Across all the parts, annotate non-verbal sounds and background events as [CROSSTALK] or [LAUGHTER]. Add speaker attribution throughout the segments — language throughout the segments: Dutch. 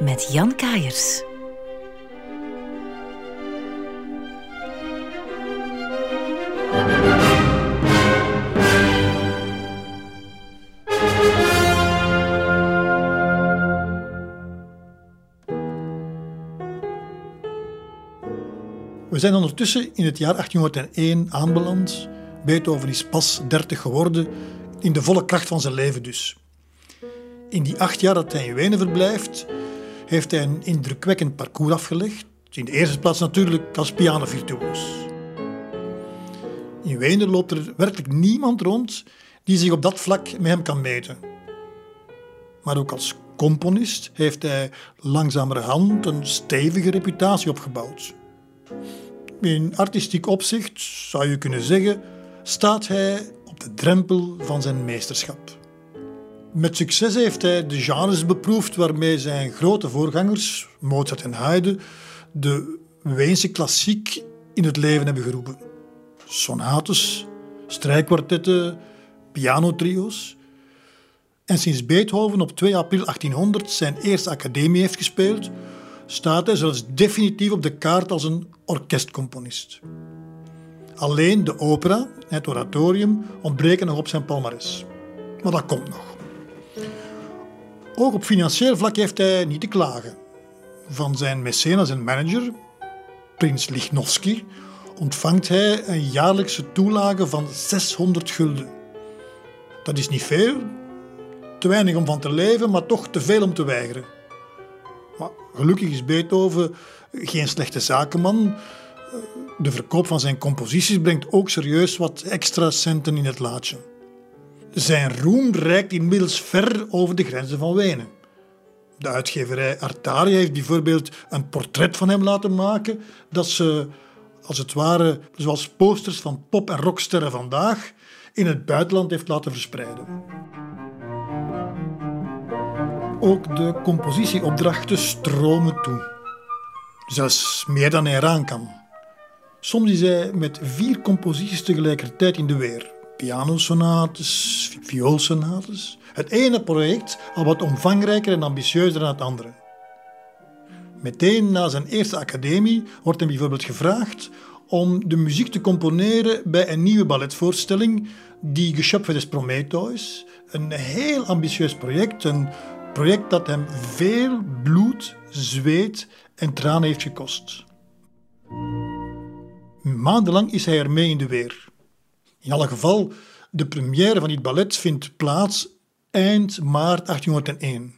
Speaker 1: Met Jan Kaiers.
Speaker 2: We zijn ondertussen in het jaar 1801 aanbeland. Beethoven is pas 30 geworden, in de volle kracht van zijn leven dus. In die acht jaar dat hij in Wenen verblijft, heeft hij een indrukwekkend parcours afgelegd. In de eerste plaats natuurlijk als pianovirtuoos. In Wenen loopt er werkelijk niemand rond die zich op dat vlak met hem kan meten. Maar ook als componist heeft hij langzamerhand een stevige reputatie opgebouwd. In artistiek opzicht zou je kunnen zeggen, staat hij op de drempel van zijn meesterschap. Met succes heeft hij de genres beproefd waarmee zijn grote voorgangers, Mozart en Haydn, de Weense klassiek in het leven hebben geroepen. Sonates, strijkkwartetten, pianotrio's. En sinds Beethoven op 2 april 1800 zijn eerste academie heeft gespeeld, staat hij zelfs definitief op de kaart als een orkestcomponist. Alleen de opera, het oratorium, ontbreken nog op zijn palmares. Maar dat komt nog. Ook op financieel vlak heeft hij niet te klagen. Van zijn mecenas en manager, prins Lichnowsky, ontvangt hij een jaarlijkse toelage van 600 gulden. Dat is niet veel, te weinig om van te leven, maar toch te veel om te weigeren. Maar gelukkig is Beethoven geen slechte zakenman. De verkoop van zijn composities brengt ook serieus wat extra centen in het laadje. Zijn roem reikt inmiddels ver over de grenzen van Wenen. De uitgeverij Artaria heeft bijvoorbeeld een portret van hem laten maken dat ze, als het ware, zoals posters van pop- en rocksterren vandaag, in het buitenland heeft laten verspreiden. Ook de compositieopdrachten stromen toe. Zelfs meer dan hij eraan kan. Soms is hij met vier composities tegelijkertijd in de weer. Pianosonates, vioolsonates. Het ene project al wat omvangrijker en ambitieuzer dan het andere. Meteen na zijn eerste academie wordt hem bijvoorbeeld gevraagd om de muziek te componeren bij een nieuwe balletvoorstelling, Die Geschöpfe des Prometheus. Een heel ambitieus project, een project dat hem veel bloed, zweet en tranen heeft gekost. Maandenlang is hij ermee in de weer. In alle geval, de première van dit ballet vindt plaats eind maart 1801.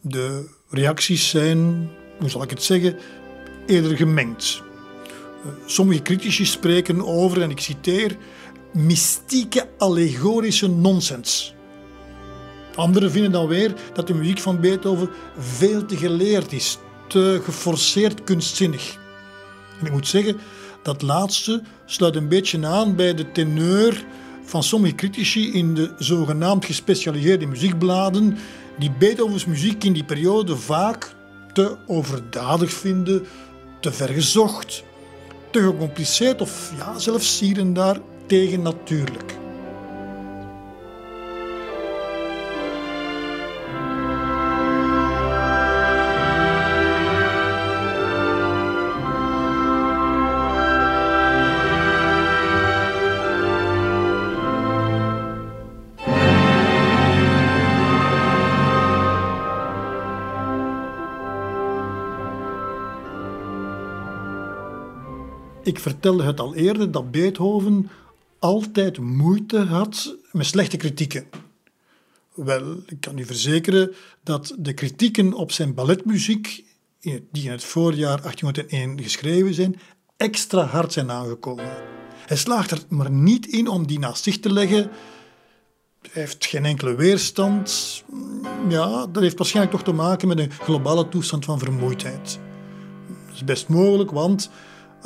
Speaker 2: De reacties zijn, hoe zal ik het zeggen, eerder gemengd. Sommige critici spreken over, en ik citeer, mystieke allegorische nonsens. Anderen vinden dan weer dat de muziek van Beethoven veel te geleerd is, te geforceerd kunstzinnig. En ik moet zeggen, dat laatste sluit een beetje aan bij de teneur van sommige critici in de zogenaamd gespecialiseerde muziekbladen, die Beethovens muziek in die periode vaak te overdadig vinden, te vergezocht, te gecompliceerd of ja, zelfs hier en daar tegennatuurlijk. Ik vertelde het al eerder dat Beethoven altijd moeite had met slechte kritieken. Wel, ik kan u verzekeren dat de kritieken op zijn balletmuziek, die in het voorjaar 1801 geschreven zijn, extra hard zijn aangekomen. Hij slaagt er maar niet in om die naast zich te leggen. Hij heeft geen enkele weerstand. Ja, dat heeft waarschijnlijk toch te maken met een globale toestand van vermoeidheid. Dat is best mogelijk, want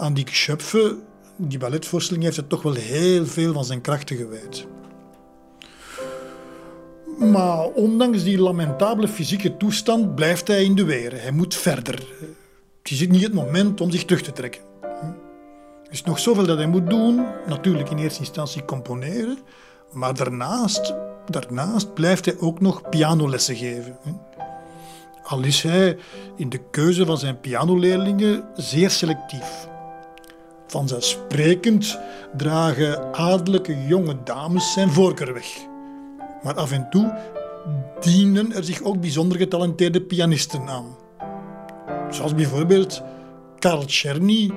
Speaker 2: aan die Geschöpfe, die balletvoorstelling, heeft het toch wel heel veel van zijn krachten gewijd. Maar ondanks die lamentabele fysieke toestand blijft hij in de weer. Hij moet verder. Het is niet het moment om zich terug te trekken. Er is nog zoveel dat hij moet doen. Natuurlijk in eerste instantie componeren. Maar daarnaast, daarnaast blijft hij ook nog pianolessen geven. Al is hij in de keuze van zijn pianoleerlingen zeer selectief. Vanzelfsprekend dragen adellijke jonge dames zijn voorkeur weg. Maar af en toe dienen er zich ook bijzonder getalenteerde pianisten aan. Zoals bijvoorbeeld Karl Czerny,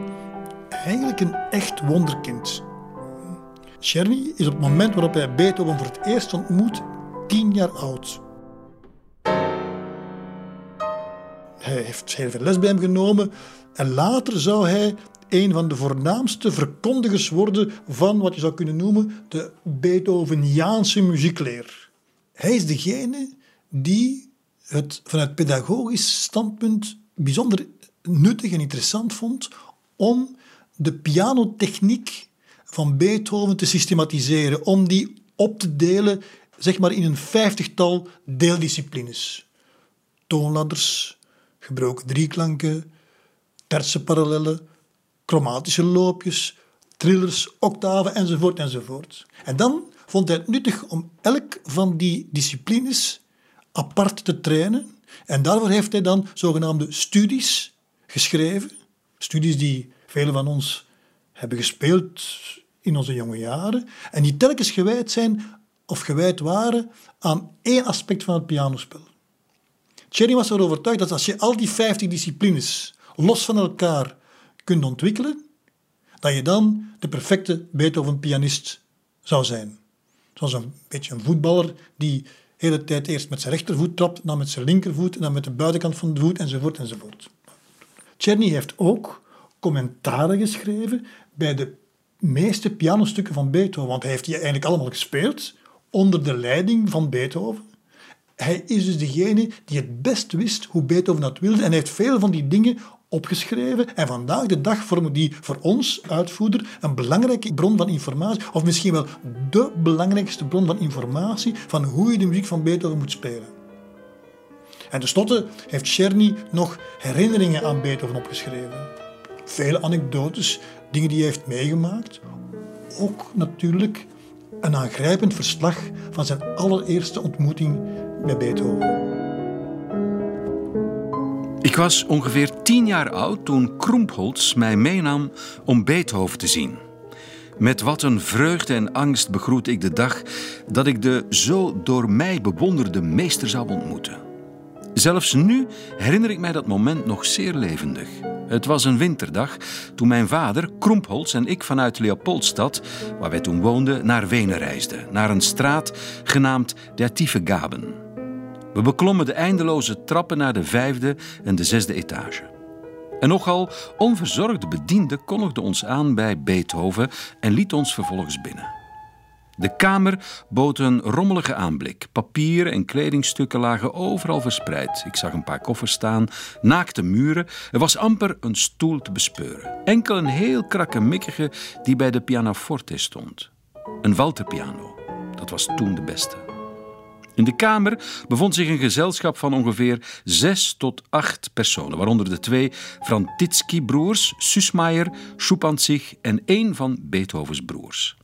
Speaker 2: eigenlijk een echt wonderkind. Czerny is op het moment waarop hij Beethoven voor het eerst ontmoet tien jaar oud. Hij heeft heel veel les bij hem genomen en later zou hij een van de voornaamste verkondigers worden van wat je zou kunnen noemen de Beethoveniaanse muziekleer. Hij is degene die het vanuit pedagogisch standpunt bijzonder nuttig en interessant vond om de pianotechniek van Beethoven te systematiseren, om die op te delen zeg maar in een vijftigtal deeldisciplines. Toonladders, gebroken drieklanken, terse parallellen, chromatische loopjes, trillers, octaven enzovoort enzovoort. En dan vond hij het nuttig om elk van die disciplines apart te trainen. En daarvoor heeft hij dan zogenaamde studies geschreven. Studies die velen van ons hebben gespeeld in onze jonge jaren. En die telkens gewijd zijn of gewijd waren aan één aspect van het pianospel. Cherry was ervan overtuigd dat als je al die 50 disciplines los van elkaar kunt ontwikkelen, dat je dan de perfecte Beethoven-pianist zou zijn. Zoals een beetje een voetballer die de hele tijd eerst met zijn rechtervoet trapt, dan met zijn linkervoet en dan met de buitenkant van de voet enzovoort enzovoort. Czerny heeft ook commentaren geschreven bij de meeste pianostukken van Beethoven, want hij heeft die eigenlijk allemaal gespeeld onder de leiding van Beethoven. Hij is dus degene die het best wist hoe Beethoven dat wilde en heeft veel van die dingen opgeschreven. En vandaag de dag vormen die voor ons, uitvoerder, een belangrijke bron van informatie, of misschien wel de belangrijkste bron van informatie van hoe je de muziek van Beethoven moet spelen. En tenslotte heeft Czerny nog herinneringen aan Beethoven opgeschreven. Vele anekdotes, dingen die hij heeft meegemaakt. Ook natuurlijk een aangrijpend verslag van zijn allereerste ontmoeting met Beethoven.
Speaker 3: Ik was ongeveer tien jaar oud toen Krompholz mij meenam om Beethoven te zien. Met wat een vreugde en angst begroet ik de dag dat ik de zo door mij bewonderde meester zou ontmoeten. Zelfs nu herinner ik mij dat moment nog zeer levendig. Het was een winterdag toen mijn vader, Krompholz en ik vanuit Leopoldstad, waar wij toen woonden, naar Wenen reisden, naar een straat genaamd Der Gaben. We beklommen de eindeloze trappen naar de vijfde en de zesde etage. Een nogal onverzorgde bediende kondigde ons aan bij Beethoven en liet ons vervolgens binnen. De kamer bood een rommelige aanblik. Papieren en kledingstukken lagen overal verspreid. Ik zag een paar koffers staan, naakte muren. Er was amper een stoel te bespeuren. Enkel een heel krakkemikkige die bij de pianoforte stond. Een Walterpiano. Dat was toen de beste. In de kamer bevond zich een gezelschap van ongeveer zes tot acht personen, waaronder de twee Frantitsky-broers, Susmaier, Schupanzig en één van Beethovens broers.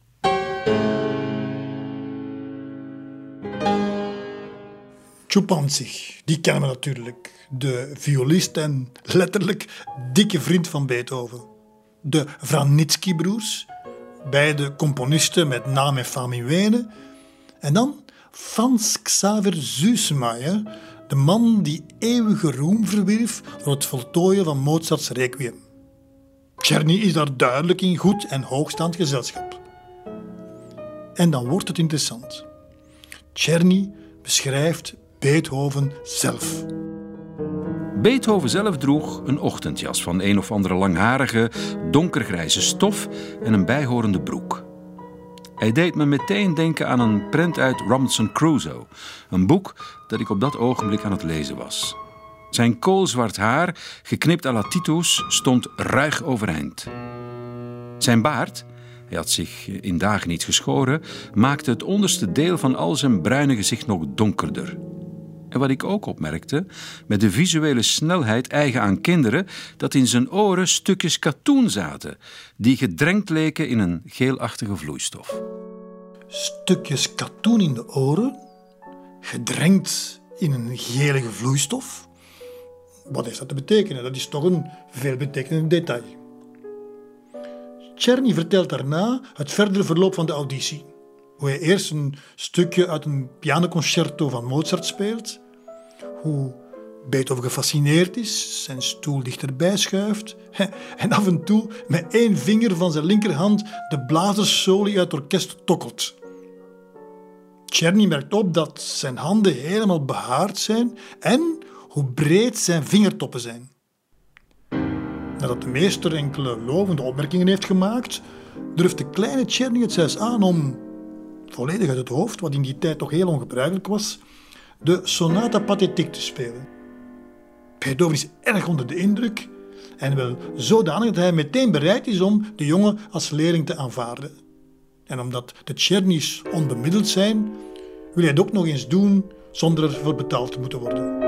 Speaker 2: Schupanzig, die kennen we natuurlijk. De violist en letterlijk dikke vriend van Beethoven. De Vranitsky-broers, beide componisten met naam en Wenen. En dan Frans Xaver Süssmayer, de man die eeuwige roem verwierf door het voltooien van Mozarts Requiem. Czerny is daar duidelijk in goed en hoogstaand gezelschap. En dan wordt het interessant. Czerny beschrijft Beethoven zelf.
Speaker 3: Beethoven zelf droeg een ochtendjas van een of andere langharige, donkergrijze stof en een bijhorende broek. Hij deed me meteen denken aan een prent uit Robinson Crusoe, een boek dat ik op dat ogenblik aan het lezen was. Zijn koolzwart haar, geknipt à la Titus, stond ruig overeind. Zijn baard, hij had zich in dagen niet geschoren, maakte het onderste deel van al zijn bruine gezicht nog donkerder. En wat ik ook opmerkte, met de visuele snelheid eigen aan kinderen, dat in zijn oren stukjes katoen zaten, die gedrenkt leken in een geelachtige vloeistof.
Speaker 2: Stukjes katoen in de oren, gedrenkt in een gelige vloeistof? Wat heeft dat te betekenen? Dat is toch een veelbetekenend detail. Czerny vertelt daarna het verdere verloop van de auditie. Hoe hij eerst een stukje uit een pianoconcerto van Mozart speelt, hoe Beethoven gefascineerd is, zijn stoel dichterbij schuift en af en toe met één vinger van zijn linkerhand de blazerssoli uit het orkest tokkelt. Czerny merkt op dat zijn handen helemaal behaard zijn en hoe breed zijn vingertoppen zijn. Nadat de meester enkele lovende opmerkingen heeft gemaakt, durft de kleine Czerny het zelfs aan om, volledig uit het hoofd, wat in die tijd toch heel ongebruikelijk was, de sonata pathétique te spelen. Beethoven is erg onder de indruk en wil zodanig dat hij meteen bereid is om de jongen als leerling te aanvaarden. En omdat de Czernys onbemiddeld zijn, wil hij het ook nog eens doen zonder ervoor betaald te moeten worden.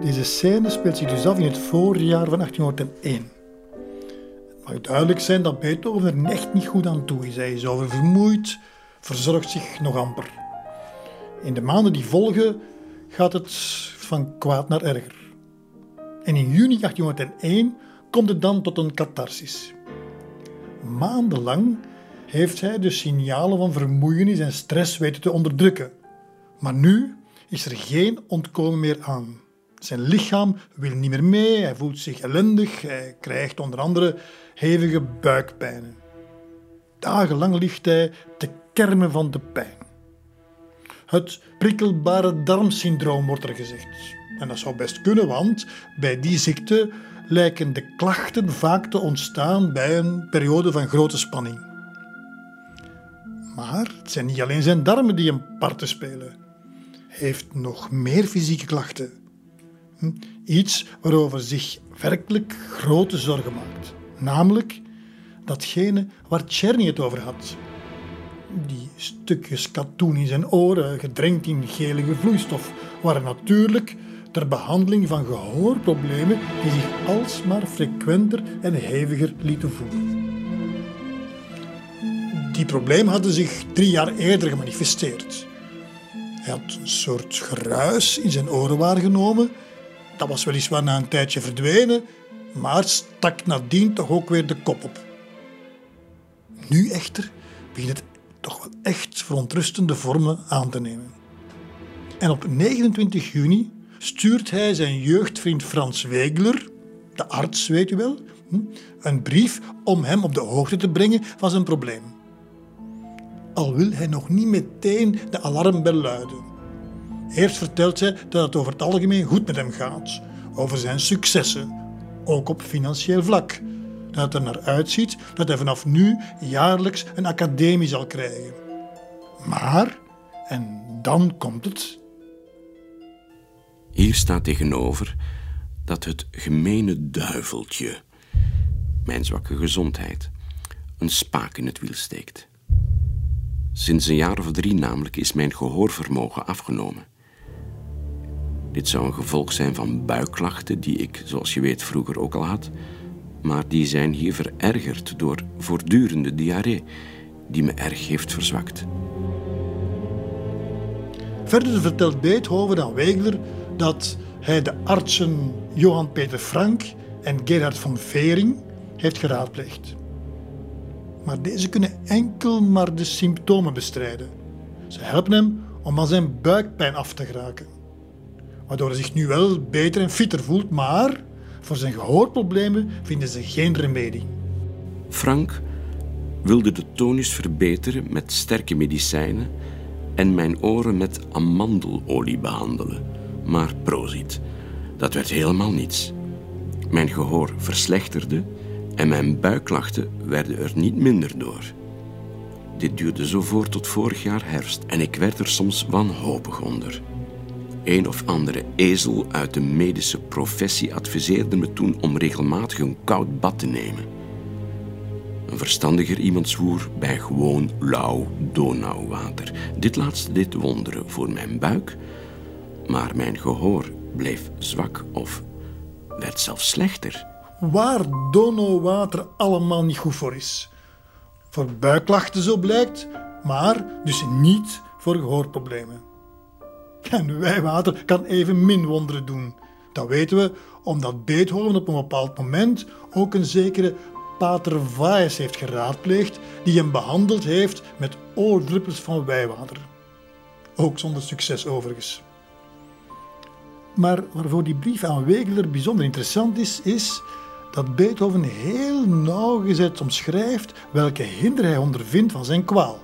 Speaker 2: Deze scène speelt zich dus af in het voorjaar van 1801. Het mag duidelijk zijn dat Beethoven er echt niet goed aan toe is. Hij is oververmoeid, verzorgt zich nog amper. In de maanden die volgen gaat het van kwaad naar erger. En in juni 1801 komt het dan tot een catharsis. Maandenlang heeft hij de signalen van vermoeienis en stress weten te onderdrukken. Maar nu is er geen ontkomen meer aan. Zijn lichaam wil niet meer mee, hij voelt zich ellendig, hij krijgt onder andere hevige buikpijnen. Dagenlang ligt hij te kermen van de pijn. Het prikkelbare darmsyndroom wordt er gezegd. En dat zou best kunnen, want bij die ziekte lijken de klachten vaak te ontstaan bij een periode van grote spanning. Maar het zijn niet alleen zijn darmen die een parten spelen. Hij heeft nog meer fysieke klachten. Hm? Iets waarover zich werkelijk grote zorgen maakt. Namelijk datgene waar Czerny het over had. Die stukjes katoen in zijn oren, gedrenkt in gelige vloeistof, waren natuurlijk ter behandeling van gehoorproblemen die zich alsmaar frequenter en heviger lieten voelen. Die problemen hadden zich drie jaar eerder gemanifesteerd. Hij had een soort geruis in zijn oren waargenomen dat was weliswaar na een tijdje verdwenen, maar stak nadien toch ook weer de kop op. Nu echter begint het toch wel echt verontrustende vormen aan te nemen. En op 29 juni stuurt hij zijn jeugdvriend Frans Wegler, de arts weet u wel, hm, een brief om hem op de hoogte te brengen van zijn probleem. Al wil hij nog niet meteen de alarmbel luiden. Eerst vertelt hij dat het over het algemeen goed met hem gaat, over zijn successen, ook op financieel vlak. Dat het er naar uitziet dat hij vanaf nu jaarlijks een academie zal krijgen. Maar, en dan komt het.
Speaker 4: Hier staat tegenover dat het gemene duiveltje, mijn zwakke gezondheid, een spaak in het wiel steekt. Sinds een jaar of drie namelijk is mijn gehoorvermogen afgenomen. Dit zou een gevolg zijn van buikklachten die ik, zoals je weet, vroeger ook al had, maar die zijn hier verergerd door voortdurende diarree, die me erg heeft verzwakt.
Speaker 2: Verder vertelt Beethoven aan Wegler dat hij de artsen Johan Peter Frank en Gerhard von Vering heeft geraadpleegd. Maar deze kunnen enkel maar de symptomen bestrijden. Ze helpen hem om van zijn buikpijn af te geraken waardoor hij zich nu wel beter en fitter voelt, maar voor zijn gehoorproblemen vinden ze geen remedie.
Speaker 4: Frank wilde de tonus verbeteren met sterke medicijnen en mijn oren met amandelolie behandelen. Maar prozit, dat werd helemaal niets. Mijn gehoor verslechterde en mijn buikklachten werden er niet minder door. Dit duurde zo voort tot vorig jaar herfst en ik werd er soms wanhopig onder. Een of andere ezel uit de medische professie adviseerde me toen om regelmatig een koud bad te nemen. Een verstandiger iemand zwoer bij gewoon lauw Donauwater. Dit laatste deed wonderen voor mijn buik, maar mijn gehoor bleef zwak of werd zelfs slechter.
Speaker 2: Waar Donauwater allemaal niet goed voor is. Voor buikklachten zo blijkt, maar dus niet voor gehoorproblemen. En wijwater kan even min wonderen doen. Dat weten we omdat Beethoven op een bepaald moment ook een zekere Pater Vaes heeft geraadpleegd, die hem behandeld heeft met oordruppels van wijwater. Ook zonder succes overigens. Maar waarvoor die brief aan Wegeler bijzonder interessant is, is dat Beethoven heel nauwgezet omschrijft welke hinder hij ondervindt van zijn kwaal.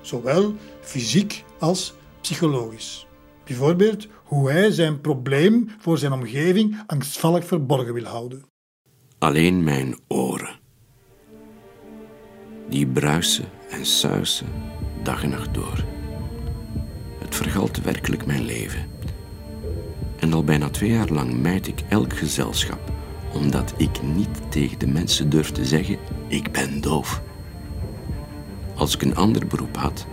Speaker 2: Zowel fysiek als psychologisch. Bijvoorbeeld hoe hij zijn probleem voor zijn omgeving angstvallig verborgen wil houden.
Speaker 4: Alleen mijn oren. Die bruisen en suisen dag en nacht door. Het vergalt werkelijk mijn leven. En al bijna twee jaar lang mijd ik elk gezelschap, omdat ik niet tegen de mensen durf te zeggen: ik ben doof. Als ik een ander beroep had,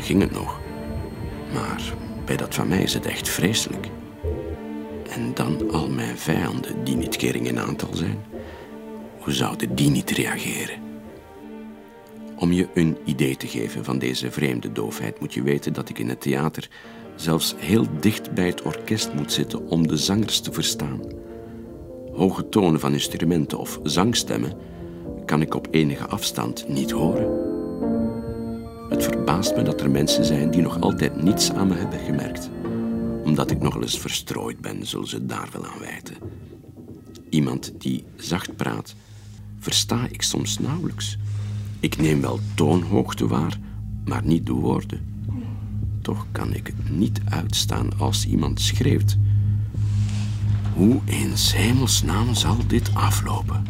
Speaker 4: ging het nog. Maar bij dat van mij is het echt vreselijk. En dan al mijn vijanden, die niet kering in aantal zijn. Hoe zouden die niet reageren? Om je een idee te geven van deze vreemde doofheid, moet je weten dat ik in het theater zelfs heel dicht bij het orkest moet zitten om de zangers te verstaan. Hoge tonen van instrumenten of zangstemmen kan ik op enige afstand niet horen. Het verbaast me dat er mensen zijn die nog altijd niets aan me hebben gemerkt. Omdat ik nogal eens verstrooid ben, zullen ze daar wel aan wijten. Iemand die zacht praat, versta ik soms nauwelijks. Ik neem wel toonhoogte waar, maar niet de woorden. Toch kan ik het niet uitstaan als iemand schreeuwt. Hoe in hemelsnaam zal dit aflopen?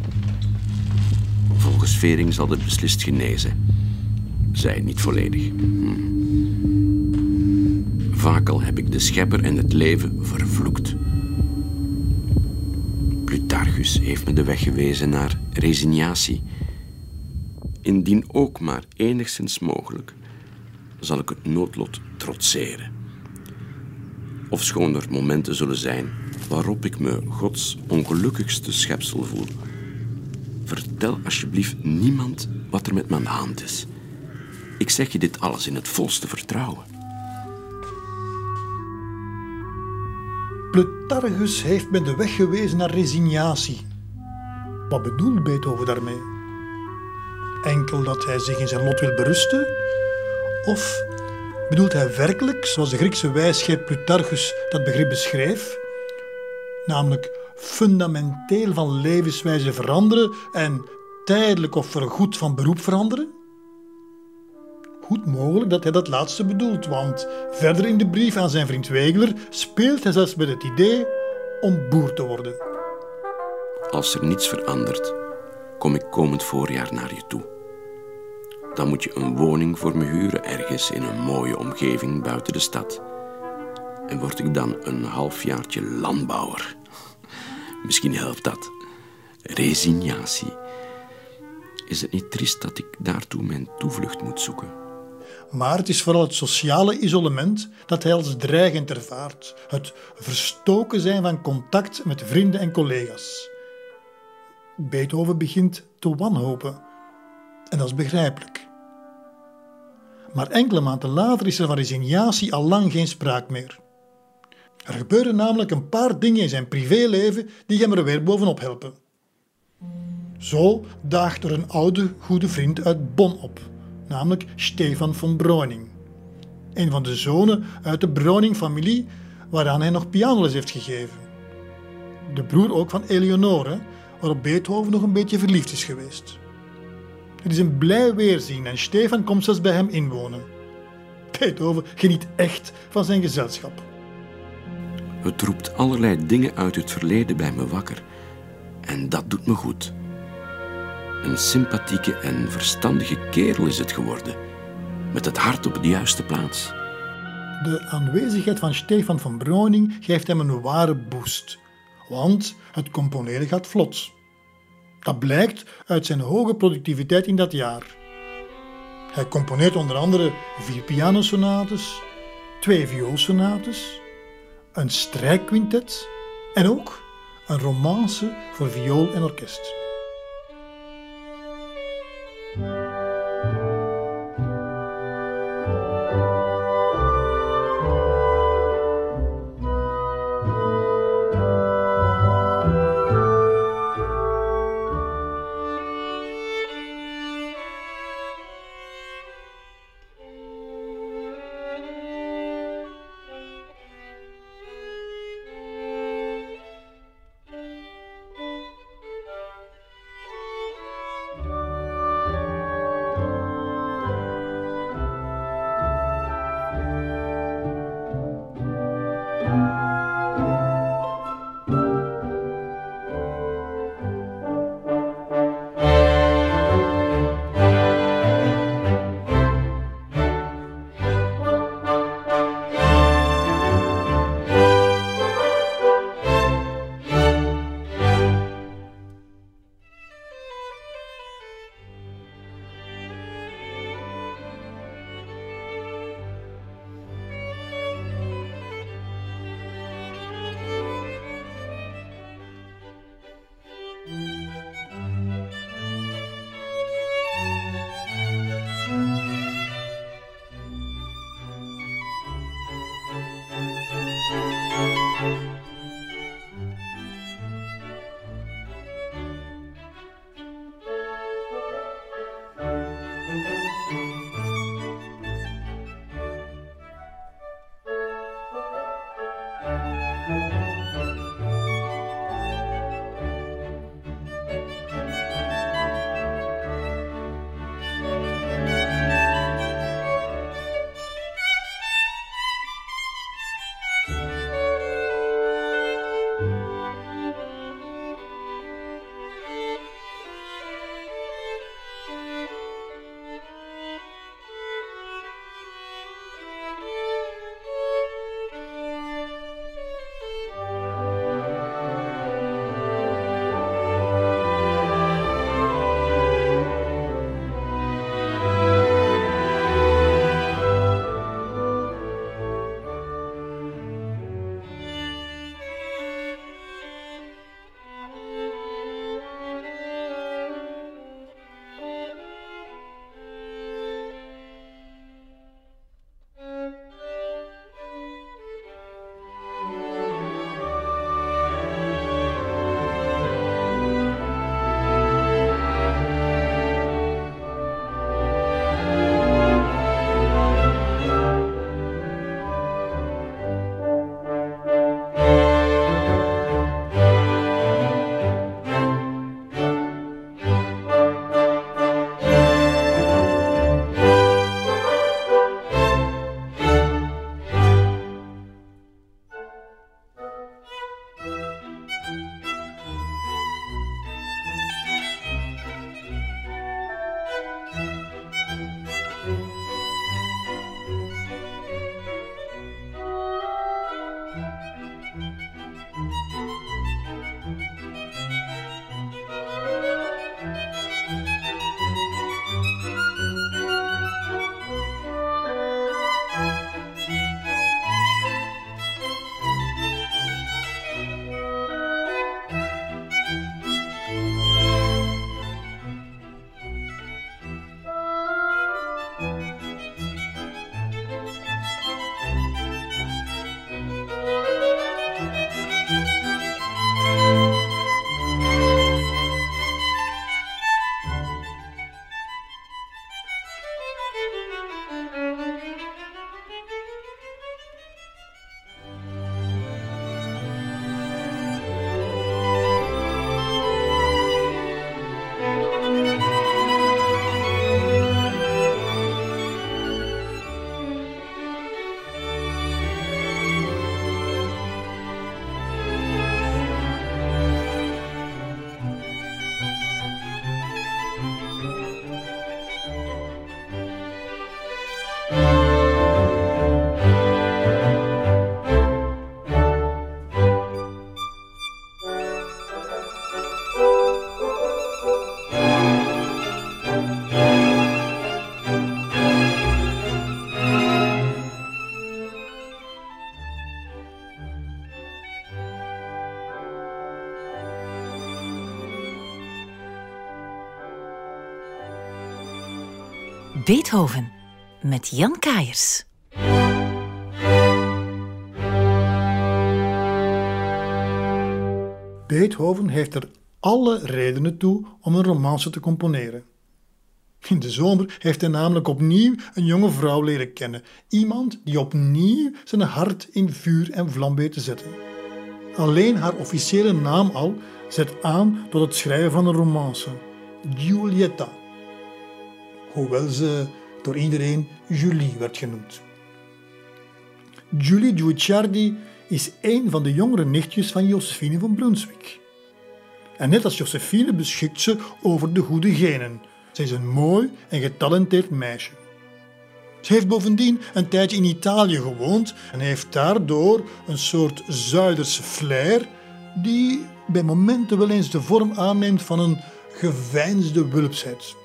Speaker 4: Volgens Vering zal het beslist genezen. Zij niet volledig. Hm. Vaak al heb ik de schepper en het leven vervloekt. Plutarchus heeft me de weg gewezen naar resignatie. Indien ook maar enigszins mogelijk, zal ik het noodlot trotseren. Ofschoon er momenten zullen zijn waarop ik me Gods ongelukkigste schepsel voel. Vertel alsjeblieft niemand wat er met mijn hand is. Ik zeg je dit alles in het volste vertrouwen.
Speaker 2: Plutarchus heeft me de weg gewezen naar resignatie. Wat bedoelt Beethoven daarmee? Enkel dat hij zich in zijn lot wil berusten? Of bedoelt hij werkelijk, zoals de Griekse wijsgeer Plutarchus dat begrip beschreef, namelijk fundamenteel van levenswijze veranderen en tijdelijk of voorgoed van beroep veranderen? Goed mogelijk dat hij dat laatste bedoelt, want verder in de brief aan zijn vriend Wegeler speelt hij zelfs met het idee om boer te worden.
Speaker 4: Als er niets verandert, kom ik komend voorjaar naar je toe. Dan moet je een woning voor me huren ergens in een mooie omgeving buiten de stad. En word ik dan een halfjaartje landbouwer. [LAUGHS] Misschien helpt dat. Resignatie. Is het niet triest dat ik daartoe mijn toevlucht moet zoeken?
Speaker 2: Maar het is vooral het sociale isolement dat hij als dreigend ervaart. Het verstoken zijn van contact met vrienden en collega's. Beethoven begint te wanhopen. En dat is begrijpelijk. Maar enkele maanden later is er van resignatie al lang geen spraak meer. Er gebeuren namelijk een paar dingen in zijn privéleven die hem er weer bovenop helpen. Zo daagt er een oude goede vriend uit Bonn op namelijk Stefan von Breuning. Een van de zonen uit de Breuning-familie waaraan hij nog pianoles heeft gegeven. De broer ook van Eleonore, waarop Beethoven nog een beetje verliefd is geweest. Het is een blij weerzien en Stefan komt zelfs bij hem inwonen. Beethoven geniet echt van zijn gezelschap.
Speaker 4: Het roept allerlei dingen uit het verleden bij me wakker. En dat doet me goed. Een sympathieke en verstandige kerel is het geworden, met het hart op de juiste plaats.
Speaker 2: De aanwezigheid van Stefan van Broning geeft hem een ware boost, want het componeren gaat vlot. Dat blijkt uit zijn hoge productiviteit in dat jaar. Hij componeert onder andere vier pianosonates, twee vioolsonates, een strijkquintet en ook een romance voor viool en orkest.
Speaker 1: Beethoven met Jan Kaiers.
Speaker 2: Beethoven heeft er alle redenen toe om een romance te componeren. In de zomer heeft hij namelijk opnieuw een jonge vrouw leren kennen. Iemand die opnieuw zijn hart in vuur en vlam weet te zetten. Alleen haar officiële naam al zet aan tot het schrijven van een romance. Giulietta. Hoewel ze door iedereen Julie werd genoemd. Julie Guicciardi is een van de jongere nichtjes van Josephine van Brunswick. En net als Josephine beschikt ze over de goede genen. Ze is een mooi en getalenteerd meisje. Ze heeft bovendien een tijdje in Italië gewoond en heeft daardoor een soort Zuiderse flair die bij momenten wel eens de vorm aanneemt van een geveinsde wulpsheid.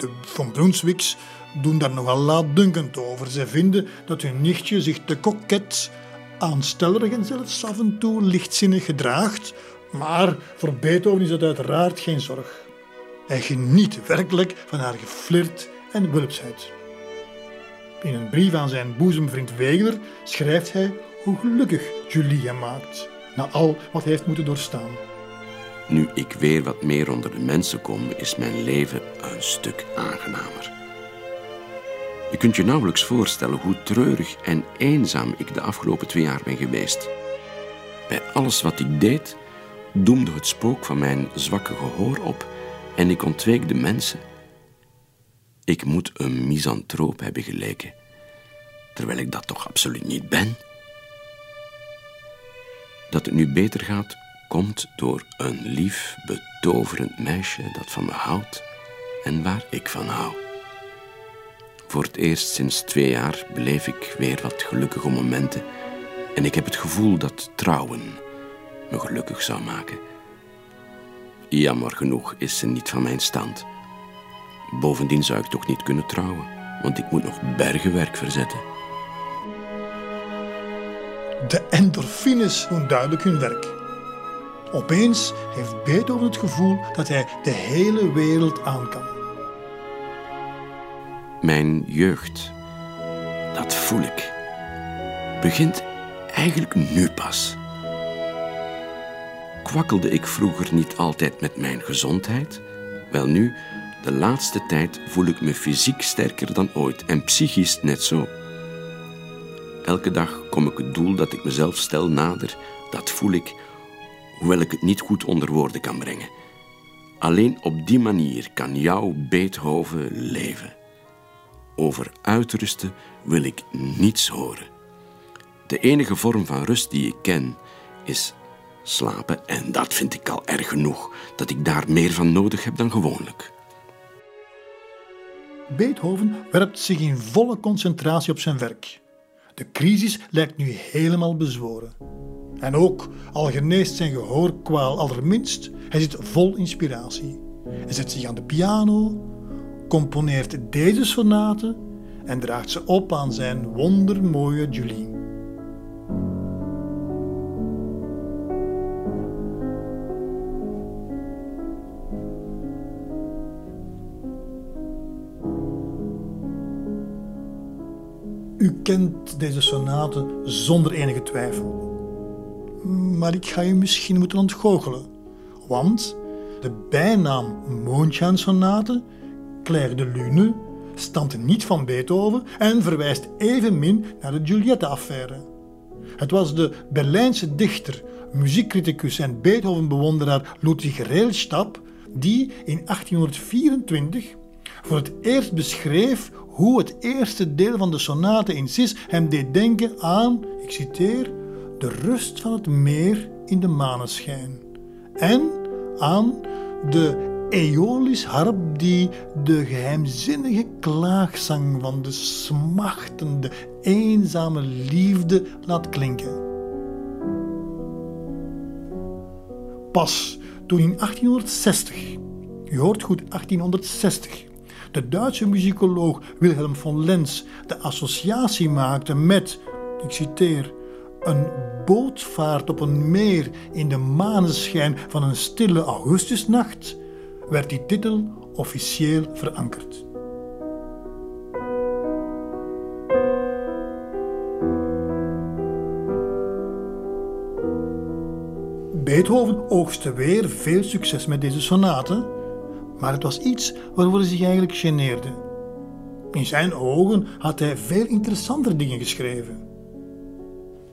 Speaker 2: De Van Brunswicks doen daar nogal laatdunkend over. Ze vinden dat hun nichtje zich te koket, aanstellerig en zelfs af en toe lichtzinnig gedraagt, maar voor Beethoven is dat uiteraard geen zorg. Hij geniet werkelijk van haar geflirt en wulpsheid. In een brief aan zijn boezemvriend Wegeler schrijft hij hoe gelukkig Julie hem maakt, na al wat hij heeft moeten doorstaan.
Speaker 4: Nu ik weer wat meer onder de mensen kom, is mijn leven een stuk aangenamer. Je kunt je nauwelijks voorstellen hoe treurig en eenzaam ik de afgelopen twee jaar ben geweest. Bij alles wat ik deed, doemde het spook van mijn zwakke gehoor op en ik ontweek de mensen. Ik moet een misantroop hebben geleken, terwijl ik dat toch absoluut niet ben. Dat het nu beter gaat, komt door een lief, betoverend meisje dat van me houdt en waar ik van hou. Voor het eerst sinds twee jaar beleef ik weer wat gelukkige momenten en ik heb het gevoel dat trouwen me gelukkig zou maken. Jammer genoeg is ze niet van mijn stand. Bovendien zou ik toch niet kunnen trouwen, want ik moet nog bergenwerk verzetten.
Speaker 2: De endorfines doen duidelijk hun werk. Opeens heeft Beethoven het gevoel dat hij de hele wereld aan kan.
Speaker 4: Mijn jeugd, dat voel ik, begint eigenlijk nu pas. Kwakkelde ik vroeger niet altijd met mijn gezondheid? Wel nu, de laatste tijd voel ik me fysiek sterker dan ooit en psychisch net zo. Elke dag kom ik het doel dat ik mezelf stel nader, dat voel ik, hoewel ik het niet goed onder woorden kan brengen. Alleen op die manier kan jouw Beethoven leven. Over uitrusten wil ik niets horen. De enige vorm van rust die ik ken is slapen en dat vind ik al erg genoeg, dat ik daar meer van nodig heb dan gewoonlijk.
Speaker 2: Beethoven werpt zich in volle concentratie op zijn werk. De crisis lijkt nu helemaal bezworen. En ook al geneest zijn gehoorkwaal allerminst, hij zit vol inspiratie. Hij zet zich aan de piano, componeert deze sonate en draagt ze op aan zijn wondermooie Julie. U kent deze sonate zonder enige twijfel. Maar ik ga u misschien moeten ontgoochelen. Want de bijnaam Mondschaansonate, Claire de Lune, stamt niet van Beethoven en verwijst evenmin naar de Giulietta-affaire. Het was de Berlijnse dichter, muziekcriticus en Beethoven-bewonderaar Ludwig Reelstab die in 1824 voor het eerst beschreef hoe het eerste deel van de sonate in Cis hem deed denken aan, ik citeer, de rust van het meer in de maneschijn en aan de Aeolis harp die de geheimzinnige klaagzang van de smachtende, eenzame liefde laat klinken. Pas toen in 1860, u hoort goed 1860, de Duitse muzikoloog Wilhelm von Lenz de associatie maakte met, ik citeer, een bootvaart op een meer in de maneschijn van een stille augustusnacht, werd die titel officieel verankerd. Beethoven oogste weer veel succes met deze sonaten maar het was iets waarvoor hij zich eigenlijk geneerde. In zijn ogen had hij veel interessantere dingen geschreven.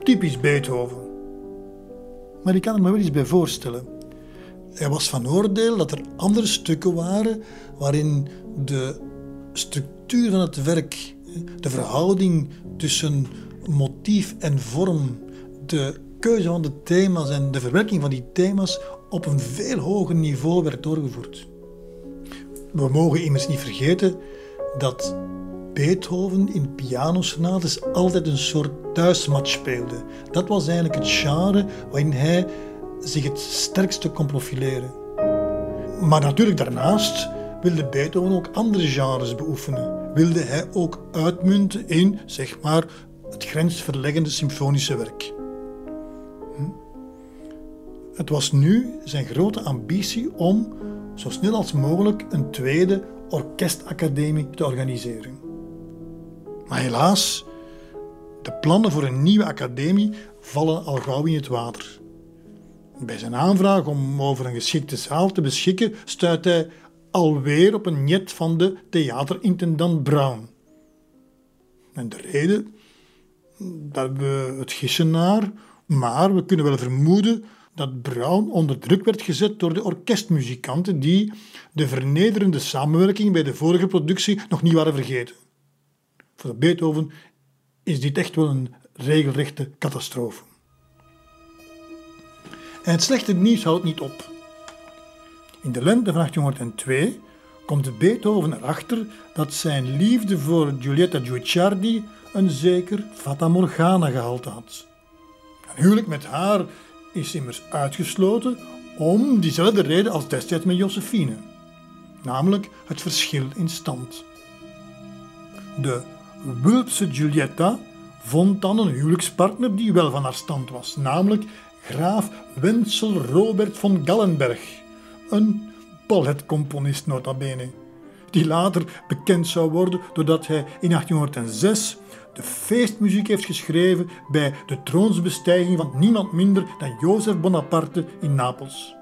Speaker 2: Typisch Beethoven. Maar ik kan me wel iets bij voorstellen. Hij was van oordeel dat er andere stukken waren waarin de structuur van het werk, de verhouding tussen motief en vorm, de keuze van de thema's en de verwerking van die thema's op een veel hoger niveau werd doorgevoerd. We mogen immers niet vergeten dat Beethoven in pianosonates altijd een soort thuismatch speelde. Dat was eigenlijk het genre waarin hij zich het sterkste kon profileren. Maar natuurlijk daarnaast wilde Beethoven ook andere genres beoefenen. Wilde hij ook uitmunten in, zeg maar, het grensverleggende symfonische werk. Hm? Het was nu zijn grote ambitie om zo snel als mogelijk een tweede orkestacademie te organiseren. Maar helaas, de plannen voor een nieuwe academie vallen al gauw in het water. Bij zijn aanvraag om over een geschikte zaal te beschikken, stuit hij alweer op een net van de theaterintendant Brown. En de reden, dat we het gissen naar, maar we kunnen wel vermoeden dat Brown onder druk werd gezet door de orkestmuzikanten die de vernederende samenwerking bij de vorige productie nog niet waren vergeten. Voor Beethoven is dit echt wel een regelrechte catastrofe. En het slechte nieuws houdt niet op. In de lente van 1802 komt Beethoven erachter dat zijn liefde voor Giulietta Guicciardi een zeker Fata Morgana gehalte had. Een huwelijk met haar is immers uitgesloten om diezelfde reden als destijds met Josephine, namelijk het verschil in stand. De Wulpse Giulietta vond dan een huwelijkspartner die wel van haar stand was, namelijk graaf Wenzel Robert von Gallenberg, een balletcomponist nota bene, die later bekend zou worden doordat hij in 1806 de feestmuziek heeft geschreven bij de troonsbestijging van niemand minder dan Jozef Bonaparte in Napels.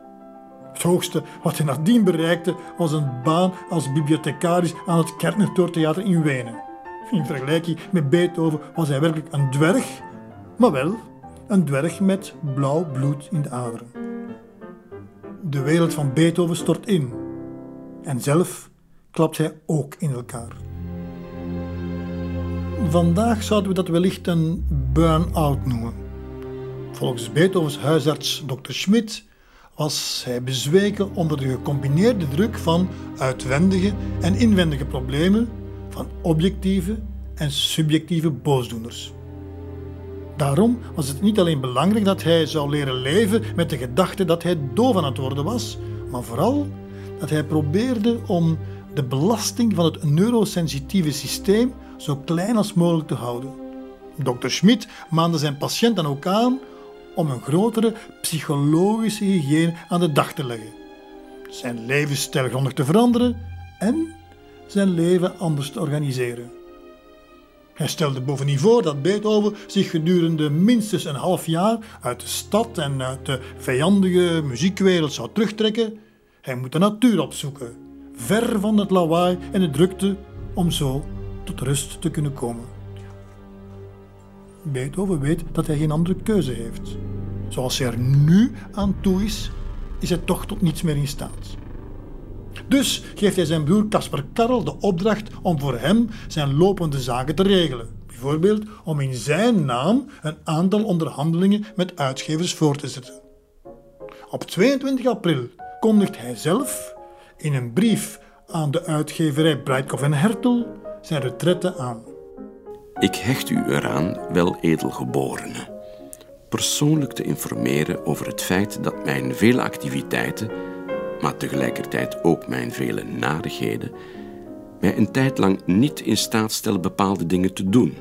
Speaker 2: Het hoogste wat hij nadien bereikte was een baan als bibliothecaris aan het Kerknertortheater in Wenen. In vergelijking met Beethoven was hij werkelijk een dwerg, maar wel een dwerg met blauw bloed in de aderen. De wereld van Beethoven stort in en zelf klapt hij ook in elkaar. Vandaag zouden we dat wellicht een burn-out noemen. Volgens Beethovens huisarts Dr. Schmidt was hij bezweken onder de gecombineerde druk van uitwendige en inwendige problemen, van objectieve en subjectieve boosdoeners. Daarom was het niet alleen belangrijk dat hij zou leren leven met de gedachte dat hij doof aan het worden was, maar vooral dat hij probeerde om de belasting van het neurosensitieve systeem zo klein als mogelijk te houden. Dr. Schmidt maande zijn patiënt dan ook aan om een grotere psychologische hygiëne aan de dag te leggen, zijn levensstijl grondig te veranderen en zijn leven anders te organiseren. Hij stelde bovendien voor dat Beethoven zich gedurende minstens een half jaar uit de stad en uit de vijandige muziekwereld zou terugtrekken. Hij moet de natuur opzoeken, ver van het lawaai en de drukte, om zo tot rust te kunnen komen. Beethoven weet dat hij geen andere keuze heeft. Zoals hij er nu aan toe is, is hij toch tot niets meer in staat. Dus geeft hij zijn broer Caspar Karel de opdracht om voor hem zijn lopende zaken te regelen. Bijvoorbeeld om in zijn naam een aantal onderhandelingen met uitgevers voor te zetten. Op 22 april kondigt hij zelf in een brief aan de uitgeverij Breitkopf en Hertel zijn retrette aan.
Speaker 4: Ik hecht u eraan, wel edelgeborene, persoonlijk te informeren over het feit dat mijn vele activiteiten maar tegelijkertijd ook mijn vele nadigheden, mij een tijd lang niet in staat stellen bepaalde dingen te doen.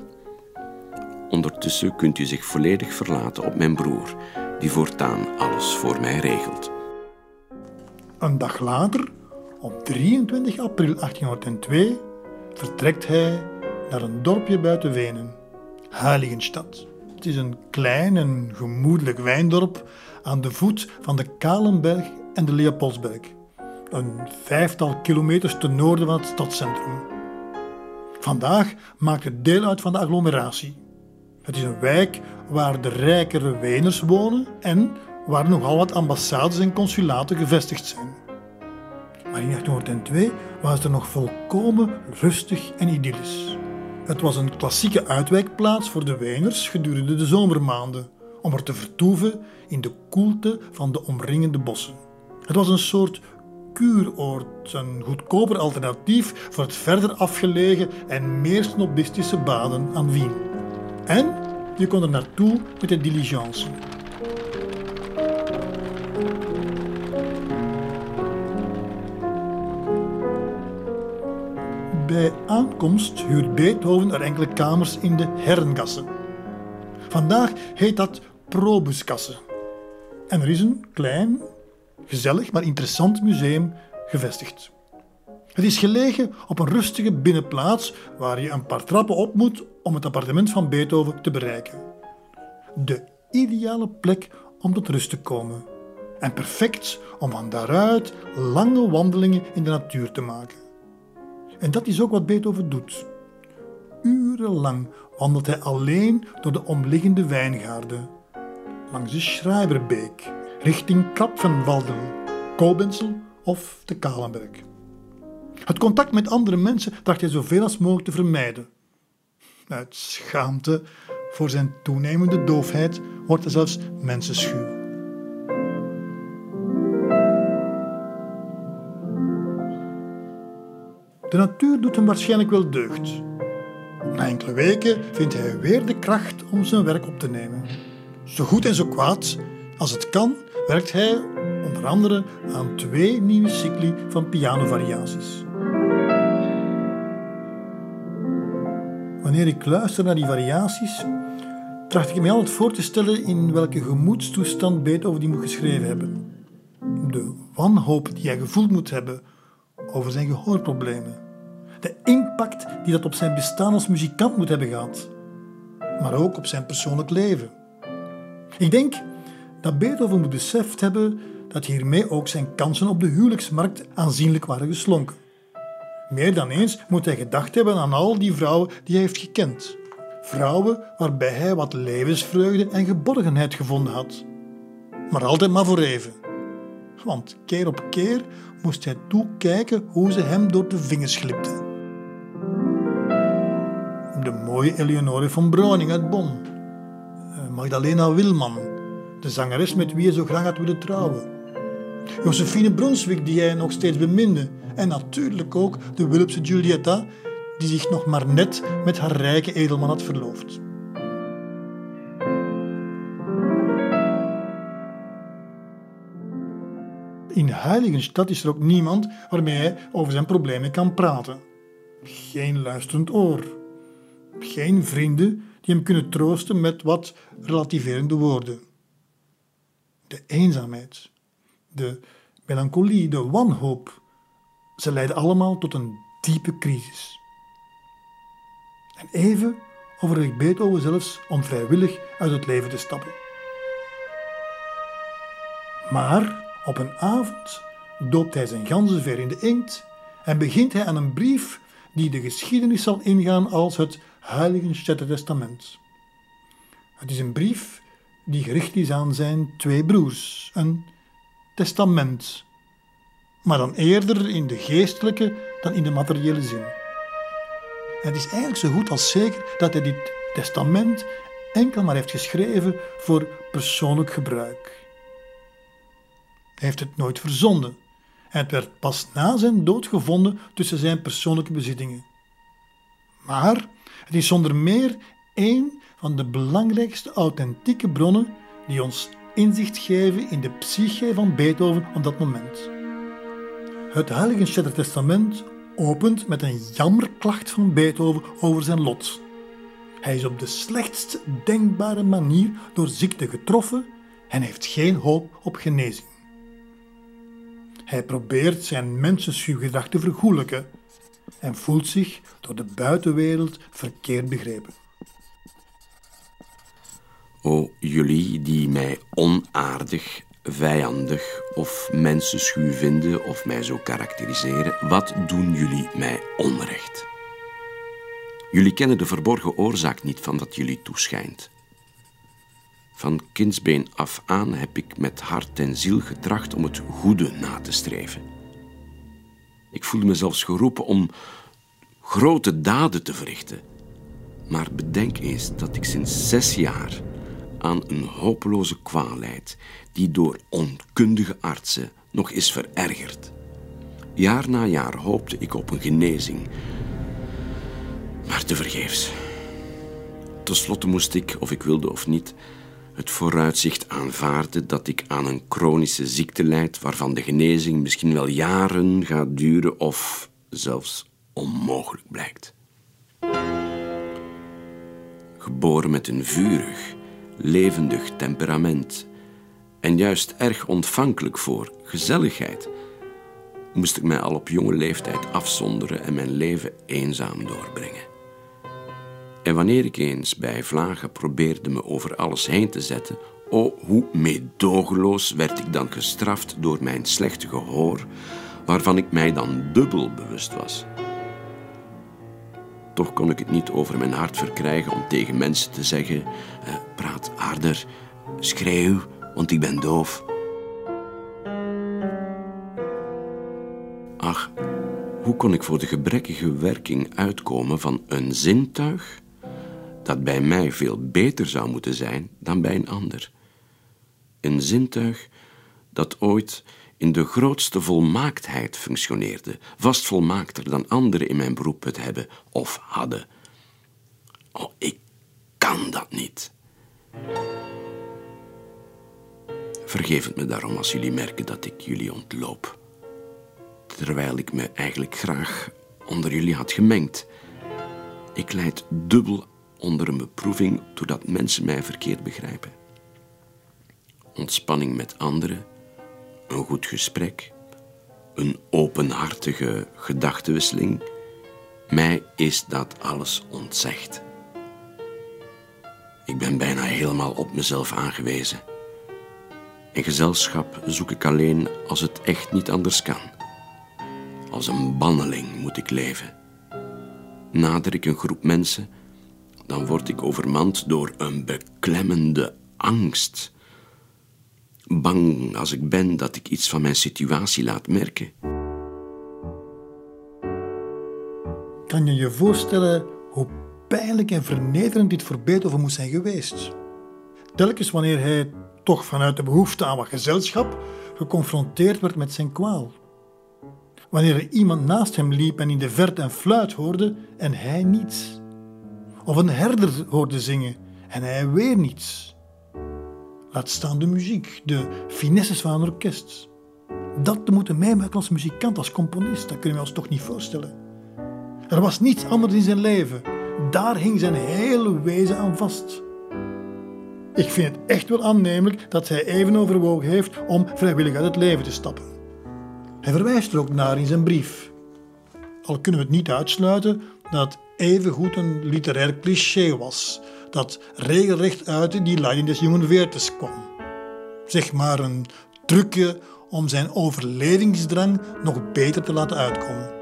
Speaker 4: Ondertussen kunt u zich volledig verlaten op mijn broer, die voortaan alles voor mij regelt.
Speaker 2: Een dag later, op 23 april 1802, vertrekt hij naar een dorpje buiten Wenen, Heiligenstad. Stad is een klein en gemoedelijk wijndorp aan de voet van de Kalenberg en de Leopoldsberg. Een vijftal kilometers ten noorden van het stadscentrum. Vandaag maakt het deel uit van de agglomeratie. Het is een wijk waar de rijkere Weners wonen en waar nogal wat ambassades en consulaten gevestigd zijn. Maar in 1802 was het er nog volkomen rustig en idyllisch. Het was een klassieke uitwijkplaats voor de Weners gedurende de zomermaanden, om er te vertoeven in de koelte van de omringende bossen. Het was een soort kuuroord, een goedkoper alternatief voor het verder afgelegen en meer snobistische baden aan Wien. En je kon er naartoe met de diligence. Bij aankomst huurt Beethoven er enkele kamers in de Herrengasse. Vandaag heet dat Probuskasse. En er is een klein, gezellig maar interessant museum gevestigd. Het is gelegen op een rustige binnenplaats waar je een paar trappen op moet om het appartement van Beethoven te bereiken. De ideale plek om tot rust te komen. En perfect om van daaruit lange wandelingen in de natuur te maken. En dat is ook wat Beethoven doet. Urenlang wandelt hij alleen door de omliggende wijngaarden, langs de Schreiberbeek, richting Krapfenwalden, Kobenzl of de Kalenberg. Het contact met andere mensen tracht hij zoveel als mogelijk te vermijden. Uit schaamte voor zijn toenemende doofheid wordt hij zelfs mensenschuw. De natuur doet hem waarschijnlijk wel deugd. Na enkele weken vindt hij weer de kracht om zijn werk op te nemen. Zo goed en zo kwaad als het kan, werkt hij onder andere aan twee nieuwe cycli van pianovariaties. Wanneer ik luister naar die variaties, tracht ik me altijd voor te stellen in welke gemoedstoestand Beethoven die moet geschreven hebben. De wanhoop die hij gevoeld moet hebben over zijn gehoorproblemen. De impact die dat op zijn bestaan als muzikant moet hebben gehad. Maar ook op zijn persoonlijk leven. Ik denk dat Beethoven moet beseft hebben dat hiermee ook zijn kansen op de huwelijksmarkt aanzienlijk waren geslonken. Meer dan eens moet hij gedacht hebben aan al die vrouwen die hij heeft gekend. Vrouwen waarbij hij wat levensvreugde en geborgenheid gevonden had. Maar altijd maar voor even. Want keer op keer moest hij toekijken hoe ze hem door de vingers glipten. De mooie Eleonore van Browning uit Bonn. Eh, Magdalena Wilman, de zangeres met wie hij zo graag had willen trouwen. Josephine Brunswick, die hij nog steeds beminde. En natuurlijk ook de Wulpse Giulietta, die zich nog maar net met haar rijke edelman had verloofd. In Heiligenstad is er ook niemand waarmee hij over zijn problemen kan praten. Geen luisterend oor. Geen vrienden die hem kunnen troosten met wat relativerende woorden. De eenzaamheid, de melancholie, de wanhoop, ze leiden allemaal tot een diepe crisis. En even overweegt Beethoven zelfs om vrijwillig uit het leven te stappen. Maar op een avond doopt hij zijn ganzenver in de inkt en begint hij aan een brief die de geschiedenis zal ingaan als het Heiligenstädter Testament. Het is een brief die gericht is aan zijn twee broers, een testament, maar dan eerder in de geestelijke dan in de materiële zin. Het is eigenlijk zo goed als zeker dat hij dit testament enkel maar heeft geschreven voor persoonlijk gebruik. Hij heeft het nooit verzonden. En het werd pas na zijn dood gevonden tussen zijn persoonlijke bezittingen. Maar het is zonder meer één van de belangrijkste authentieke bronnen die ons inzicht geven in de psyche van Beethoven op dat moment. Het Heiligenstädter Testament opent met een jammerklacht van Beethoven over zijn lot. Hij is op de slechtst denkbare manier door ziekte getroffen en heeft geen hoop op genezing. Hij probeert zijn mensenschuwgedrag te vergoelijken en voelt zich door de buitenwereld verkeerd begrepen.
Speaker 4: O jullie die mij onaardig, vijandig of mensenschuw vinden of mij zo karakteriseren, wat doen jullie mij onrecht? Jullie kennen de verborgen oorzaak niet van wat jullie toeschijnt. Van kindsbeen af aan heb ik met hart en ziel getracht om het goede na te streven. Ik voelde me zelfs geroepen om grote daden te verrichten. Maar bedenk eens dat ik sinds zes jaar aan een hopeloze kwaal leid, die door onkundige artsen nog is verergerd. Jaar na jaar hoopte ik op een genezing, maar tevergeefs. Ten slotte moest ik, of ik wilde of niet, het vooruitzicht aanvaarden dat ik aan een chronische ziekte leid waarvan de genezing misschien wel jaren gaat duren of zelfs onmogelijk blijkt. Geboren met een vurig, levendig temperament en juist erg ontvankelijk voor gezelligheid, moest ik mij al op jonge leeftijd afzonderen en mijn leven eenzaam doorbrengen. En wanneer ik eens bij vlagen probeerde me over alles heen te zetten, oh, hoe meedogenloos werd ik dan gestraft door mijn slechte gehoor, waarvan ik mij dan dubbel bewust was. Toch kon ik het niet over mijn hart verkrijgen om tegen mensen te zeggen: eh, praat harder, schreeuw, want ik ben doof. Ach, hoe kon ik voor de gebrekkige werking uitkomen van een zintuig dat bij mij veel beter zou moeten zijn dan bij een ander? Een zintuig dat ooit in de grootste volmaaktheid functioneerde, vast volmaakter dan anderen in mijn beroep het hebben of hadden. Oh, ik kan dat niet. Vergeef het me daarom als jullie merken dat ik jullie ontloop. Terwijl ik me eigenlijk graag onder jullie had gemengd. Ik leid dubbel onder een beproeving doordat mensen mij verkeerd begrijpen. Ontspanning met anderen een goed gesprek, een openhartige gedachtenwisseling, mij is dat alles ontzegd. Ik ben bijna helemaal op mezelf aangewezen. In gezelschap zoek ik alleen als het echt niet anders kan. Als een banneling moet ik leven. Nader ik een groep mensen, dan word ik overmand door een beklemmende angst bang als ik ben dat ik iets van mijn situatie laat merken.
Speaker 2: Kan je je voorstellen hoe pijnlijk en vernederend dit voor Beethoven moest zijn geweest? Telkens wanneer hij, toch vanuit de behoefte aan wat gezelschap, geconfronteerd werd met zijn kwaal. Wanneer er iemand naast hem liep en in de verte een fluit hoorde en hij niets. Of een herder hoorde zingen en hij weer niets. Laat staan de muziek, de finesses van een orkest. Dat te moeten meemaken als muzikant, als componist, dat kunnen we ons toch niet voorstellen. Er was niets anders in zijn leven. Daar hing zijn hele wezen aan vast. Ik vind het echt wel aannemelijk dat hij even overwogen heeft om vrijwillig uit het leven te stappen. Hij verwijst er ook naar in zijn brief. Al kunnen we het niet uitsluiten dat evengoed een literair cliché was, dat regelrecht uit die leiding des jongen Veertes kwam. Zeg maar een trucje om zijn overlevingsdrang nog beter te laten uitkomen.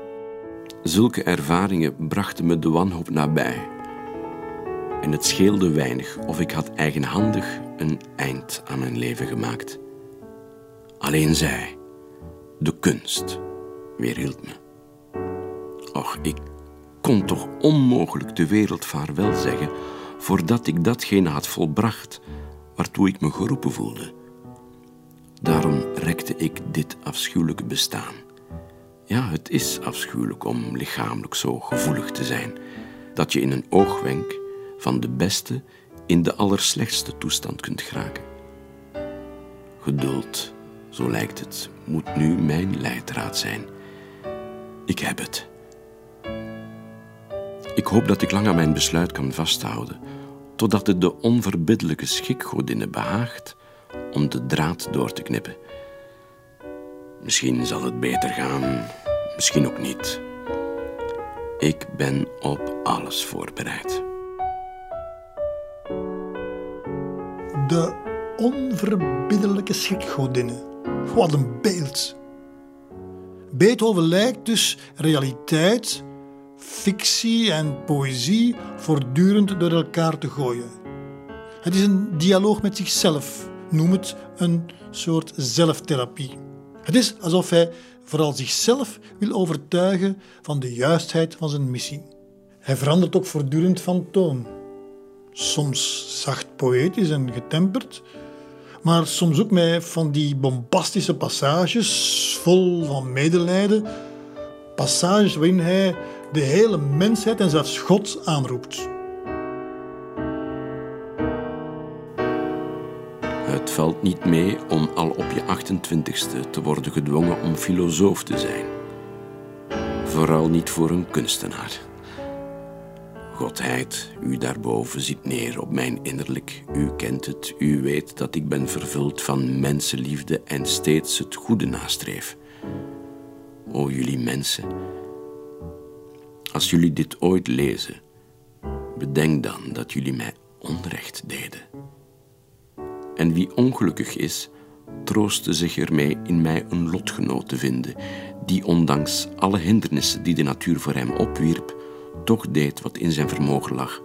Speaker 4: Zulke ervaringen brachten me de wanhoop nabij. En het scheelde weinig of ik had eigenhandig een eind aan mijn leven gemaakt. Alleen zij, de kunst, weerhield me. Och, ik kon toch onmogelijk de wereld vaarwel zeggen voordat ik datgene had volbracht waartoe ik me geroepen voelde. Daarom rekte ik dit afschuwelijke bestaan. Ja, het is afschuwelijk om lichamelijk zo gevoelig te zijn dat je in een oogwenk van de beste in de allerslechtste toestand kunt geraken. Geduld, zo lijkt het, moet nu mijn leidraad zijn. Ik heb het. Ik hoop dat ik lang aan mijn besluit kan vasthouden, totdat het de onverbiddelijke schikgodinne behaagt om de draad door te knippen. Misschien zal het beter gaan, misschien ook niet. Ik ben op alles voorbereid.
Speaker 2: De onverbiddelijke schrikgodinne. Wat een beeld. Beethoven lijkt dus realiteit, fictie en poëzie voortdurend door elkaar te gooien. Het is een dialoog met zichzelf, noem het een soort zelftherapie. Het is alsof hij vooral zichzelf wil overtuigen van de juistheid van zijn missie. Hij verandert ook voortdurend van toon. Soms zacht poëtisch en getemperd, maar soms ook met van die bombastische passages vol van medelijden. Passages waarin hij de hele mensheid en zelfs God aanroept.
Speaker 4: Het valt niet mee om al op je 28ste te worden gedwongen om filosoof te zijn. Vooral niet voor een kunstenaar. Godheid, u daarboven ziet neer op mijn innerlijk. U kent het, u weet dat ik ben vervuld van mensenliefde en steeds het goede nastreef. O jullie mensen, als jullie dit ooit lezen, bedenk dan dat jullie mij onrecht deden. En wie ongelukkig is, troostte zich ermee in mij een lotgenoot te vinden, die ondanks alle hindernissen die de natuur voor hem opwierp, toch deed wat in zijn vermogen lag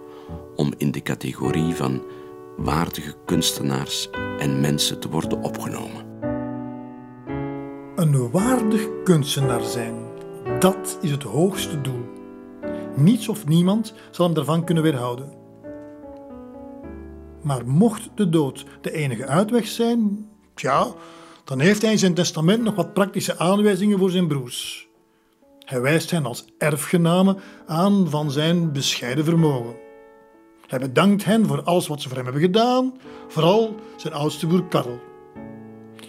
Speaker 4: om in de categorie van waardige kunstenaars en mensen te worden opgenomen.
Speaker 2: Een waardig kunstenaar zijn, dat is het hoogste doel. Niets of niemand zal hem daarvan kunnen weerhouden. Maar mocht de dood de enige uitweg zijn, ja, dan heeft hij in zijn testament nog wat praktische aanwijzingen voor zijn broers. Hij wijst hen als erfgenamen aan van zijn bescheiden vermogen. Hij bedankt hen voor alles wat ze voor hem hebben gedaan, vooral zijn oudste broer Karel.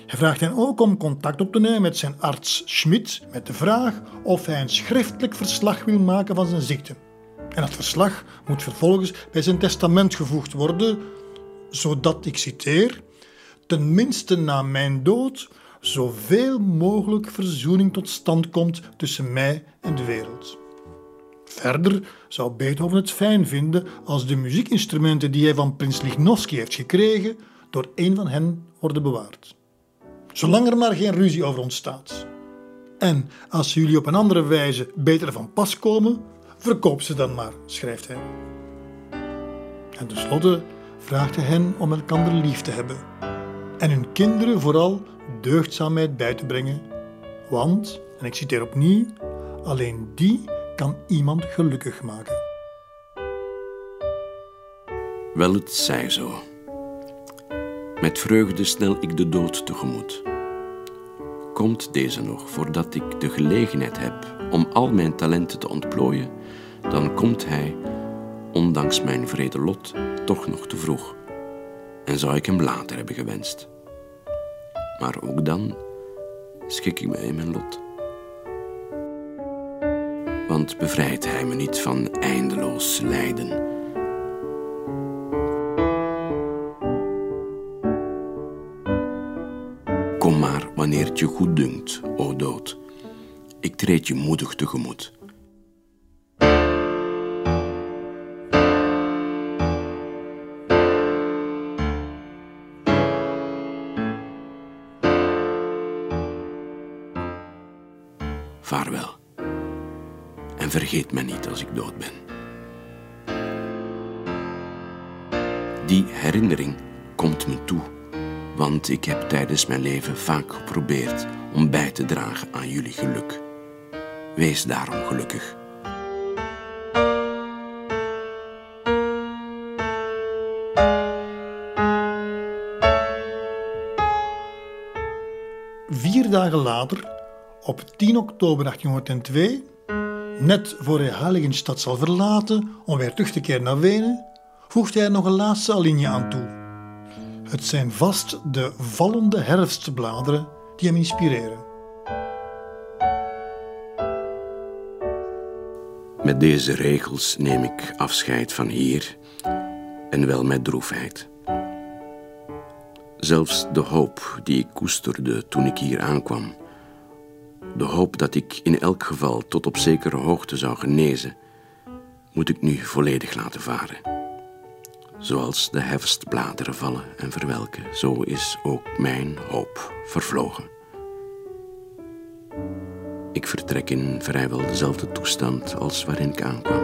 Speaker 2: Hij vraagt hen ook om contact op te nemen met zijn arts Schmidt met de vraag of hij een schriftelijk verslag wil maken van zijn ziekte. En dat verslag moet vervolgens bij zijn testament gevoegd worden, zodat, ik citeer, tenminste na mijn dood zoveel mogelijk verzoening tot stand komt tussen mij en de wereld. Verder zou Beethoven het fijn vinden als de muziekinstrumenten die hij van prins Lichnowsky heeft gekregen door een van hen worden bewaard. Zolang er maar geen ruzie over ontstaat. En als jullie op een andere wijze beter van pas komen, verkoop ze dan maar, schrijft hij. En tenslotte vraagt hij hen om elkander lief te hebben en hun kinderen vooral deugdzaamheid bij te brengen. Want, en ik citeer opnieuw, alleen die kan iemand gelukkig maken.
Speaker 4: Wel, het zij zo. Met vreugde snel ik de dood tegemoet. Komt deze nog voordat ik de gelegenheid heb om al mijn talenten te ontplooien, dan komt hij, ondanks mijn vrede lot, toch nog te vroeg. En zou ik hem later hebben gewenst. Maar ook dan schik ik me in mijn lot. Want bevrijdt hij me niet van eindeloos lijden. Kom maar wanneer het je goed dunkt, o dood. Ik treed je moedig tegemoet. Vaarwel. En vergeet mij niet als ik dood ben. Die herinnering komt me toe, want ik heb tijdens mijn leven vaak geprobeerd om bij te dragen aan jullie geluk. Wees daarom gelukkig.
Speaker 2: Vier dagen later op 10 oktober 1802, net voor hij Heiligenstad zal verlaten om weer terug te keren naar Wenen, voegt hij nog een laatste alinea aan toe. Het zijn vast de vallende herfstbladeren die hem inspireren.
Speaker 4: Met deze regels neem ik afscheid van hier en wel met droefheid. Zelfs de hoop die ik koesterde toen ik hier aankwam, de hoop dat ik in elk geval tot op zekere hoogte zou genezen, moet ik nu volledig laten varen. Zoals de herfstbladeren vallen en verwelken, zo is ook mijn hoop vervlogen. Ik vertrek in vrijwel dezelfde toestand als waarin ik aankwam.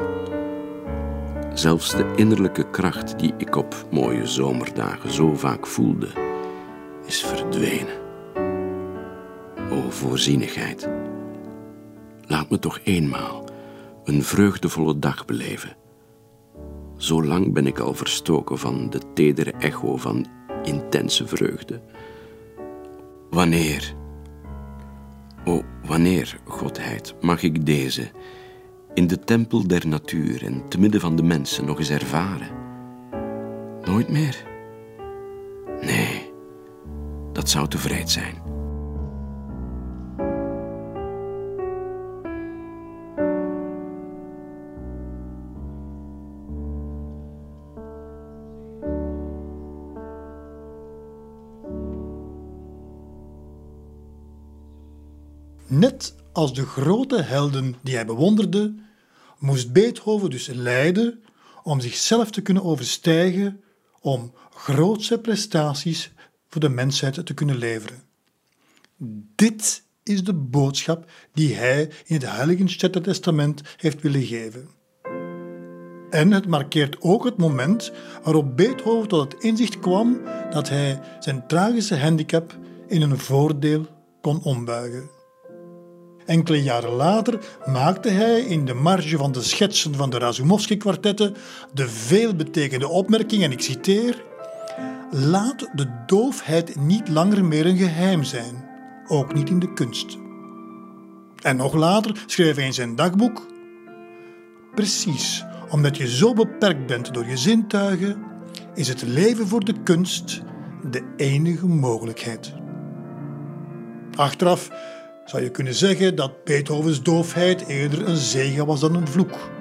Speaker 4: Zelfs de innerlijke kracht die ik op mooie zomerdagen zo vaak voelde, is verdwenen. O voorzienigheid, laat me toch eenmaal een vreugdevolle dag beleven. Zo lang ben ik al verstoken van de tedere echo van intense vreugde. Wanneer, o wanneer, Godheid, mag ik deze in de tempel der natuur en te midden van de mensen nog eens ervaren? Nooit meer? Nee, dat zou te vreed zijn.
Speaker 2: Net als de grote helden die hij bewonderde, moest Beethoven dus lijden om zichzelf te kunnen overstijgen, om grootse prestaties voor de mensheid te kunnen leveren. Dit is de boodschap die hij in het Heiligenstädter Testament heeft willen geven. En het markeert ook het moment waarop Beethoven tot het inzicht kwam dat hij zijn tragische handicap in een voordeel kon ombuigen. Enkele jaren later maakte hij in de marge van de schetsen van de Razumovsky-kwartetten de veelbetekende opmerking, en ik citeer: Laat de doofheid niet langer meer een geheim zijn, ook niet in de kunst. En nog later schreef hij in zijn dagboek: Precies, omdat je zo beperkt bent door je zintuigen, is het leven voor de kunst de enige mogelijkheid. Achteraf zou je kunnen zeggen dat Beethovens doofheid eerder een zegen was dan een vloek.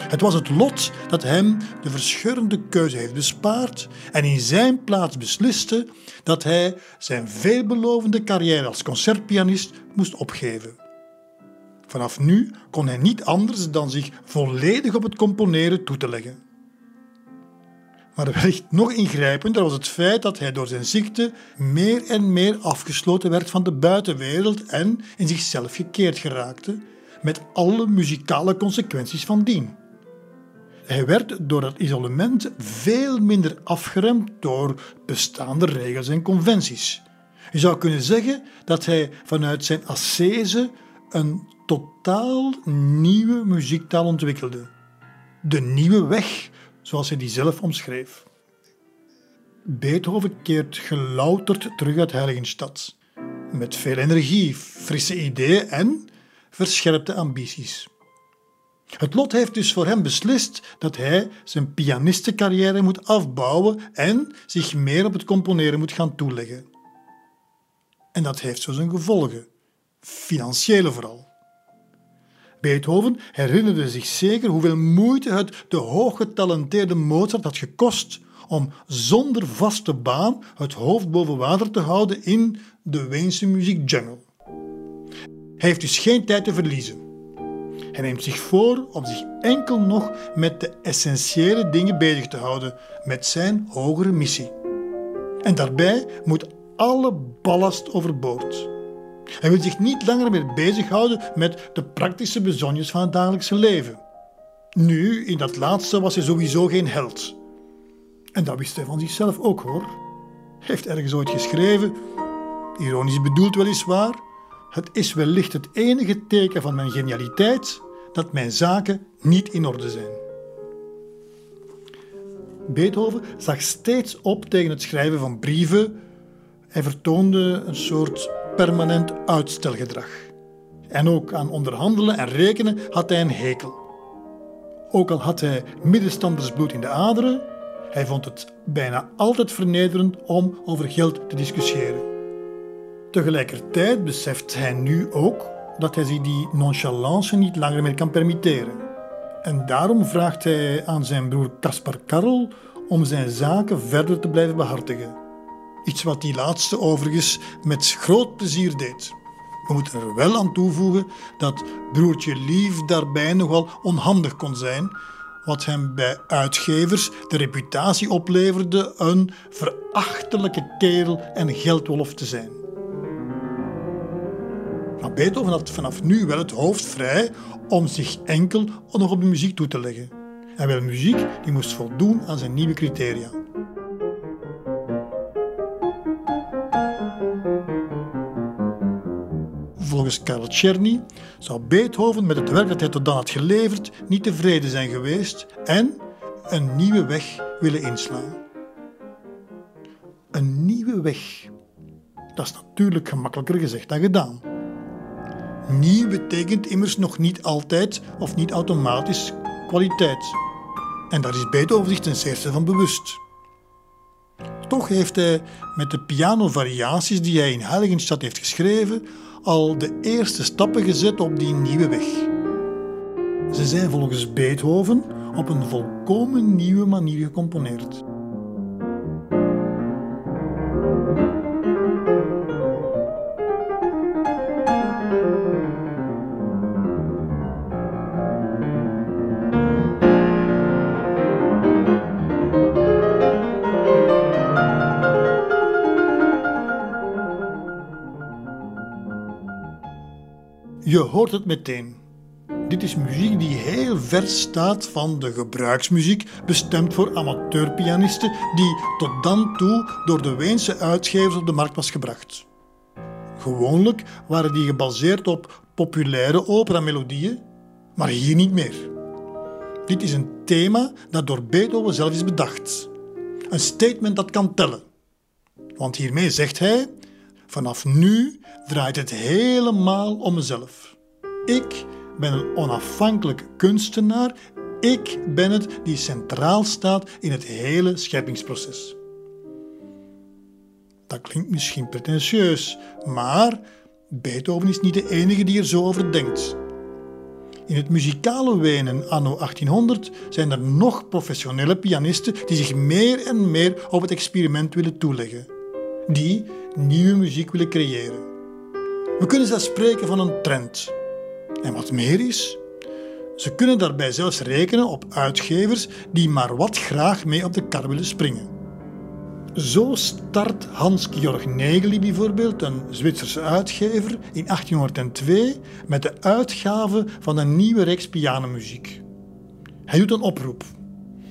Speaker 2: Het was het lot dat hem de verscheurende keuze heeft bespaard en in zijn plaats besliste dat hij zijn veelbelovende carrière als concertpianist moest opgeven. Vanaf nu kon hij niet anders dan zich volledig op het componeren toe te leggen. Maar wellicht nog ingrijpender was het feit dat hij door zijn ziekte meer en meer afgesloten werd van de buitenwereld en in zichzelf gekeerd geraakte, met alle muzikale consequenties van dien. Hij werd door dat isolement veel minder afgeremd door bestaande regels en conventies. Je zou kunnen zeggen dat hij vanuit zijn ascese een totaal nieuwe muziektaal ontwikkelde. De nieuwe weg zoals hij die zelf omschreef. Beethoven keert gelouterd terug uit Heiligenstad, met veel energie, frisse ideeën en verscherpte ambities. Het lot heeft dus voor hem beslist dat hij zijn pianistencarrière moet afbouwen en zich meer op het componeren moet gaan toeleggen. En dat heeft zo zijn gevolgen, financiële vooral. Beethoven herinnerde zich zeker hoeveel moeite het de hooggetalenteerde Mozart had gekost om zonder vaste baan het hoofd boven water te houden in de Weense muziekjungle. Hij heeft dus geen tijd te verliezen. Hij neemt zich voor om zich enkel nog met de essentiële dingen bezig te houden, met zijn hogere missie. En daarbij moet alle ballast overboord. Hij wil zich niet langer meer bezighouden met de praktische bezonjes van het dagelijkse leven. Nu, in dat laatste, was hij sowieso geen held. En dat wist hij van zichzelf ook hoor. Hij heeft ergens ooit geschreven, ironisch bedoeld weliswaar, het is wellicht het enige teken van mijn genialiteit dat mijn zaken niet in orde zijn. Beethoven zag steeds op tegen het schrijven van brieven. Hij vertoonde een soort permanent uitstelgedrag. En ook aan onderhandelen en rekenen had hij een hekel. Ook al had hij middenstandersbloed in de aderen, hij vond het bijna altijd vernederend om over geld te discussiëren. Tegelijkertijd beseft hij nu ook dat hij zich die nonchalance niet langer meer kan permitteren. En daarom vraagt hij aan zijn broer Caspar Karl om zijn zaken verder te blijven behartigen. Iets wat die laatste overigens met groot plezier deed. We moeten er wel aan toevoegen dat broertje Lief daarbij nogal onhandig kon zijn, wat hem bij uitgevers de reputatie opleverde een verachtelijke kerel en geldwolf te zijn. Maar Beethoven had vanaf nu wel het hoofd vrij om zich enkel nog op de muziek toe te leggen. En wel muziek die moest voldoen aan zijn nieuwe criteria. Volgens Karl Czerny zou Beethoven met het werk dat hij tot dan had geleverd niet tevreden zijn geweest en een nieuwe weg willen inslaan. Een nieuwe weg. Dat is natuurlijk gemakkelijker gezegd dan gedaan. Nieuw betekent immers nog niet altijd of niet automatisch kwaliteit. En daar is Beethoven zich ten zeerste van bewust. Toch heeft hij met de pianovariaties die hij in Heiligenstadt heeft geschreven al de eerste stappen gezet op die nieuwe weg. Ze zijn volgens Beethoven op een volkomen nieuwe manier gecomponeerd. Hoort het meteen. Dit is muziek die heel ver staat van de gebruiksmuziek, bestemd voor amateurpianisten, die tot dan toe door de Weense uitgevers op de markt was gebracht. Gewoonlijk waren die gebaseerd op populaire operamelodieën, maar hier niet meer. Dit is een thema dat door Beethoven zelf is bedacht. Een statement dat kan tellen. Want hiermee zegt hij: Vanaf nu draait het helemaal om mezelf. Ik ben een onafhankelijk kunstenaar. Ik ben het die centraal staat in het hele scheppingsproces. Dat klinkt misschien pretentieus, maar Beethoven is niet de enige die er zo over denkt. In het muzikale Wenen anno 1800 zijn er nog professionele pianisten die zich meer en meer op het experiment willen toeleggen. Die nieuwe muziek willen creëren. We kunnen zelfs spreken van een trend. En wat meer is, ze kunnen daarbij zelfs rekenen op uitgevers die maar wat graag mee op de kar willen springen. Zo start Hans-Georg Negeli bijvoorbeeld, een Zwitserse uitgever, in 1802 met de uitgave van een nieuwe reeks pianomuziek. Hij doet een oproep.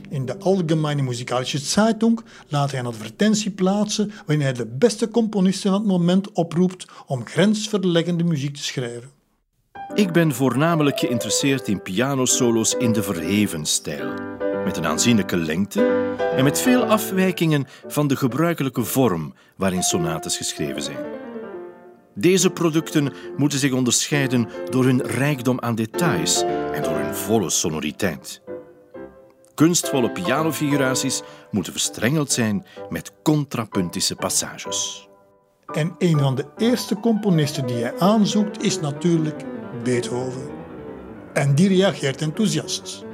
Speaker 2: In de Allgemeine Musikalische Zeitung laat hij een advertentie plaatsen waarin hij de beste componisten van het moment oproept om grensverleggende muziek te schrijven.
Speaker 5: Ik ben voornamelijk geïnteresseerd in pianosolo's in de verheven stijl, met een aanzienlijke lengte en met veel afwijkingen van de gebruikelijke vorm waarin sonates geschreven zijn. Deze producten moeten zich onderscheiden door hun rijkdom aan details en door hun volle sonoriteit. Kunstvolle pianofiguraties moeten verstrengeld zijn met contrapuntische passages.
Speaker 2: En een van de eerste componisten die hij aanzoekt is natuurlijk Beethoven. En die reageert enthousiast.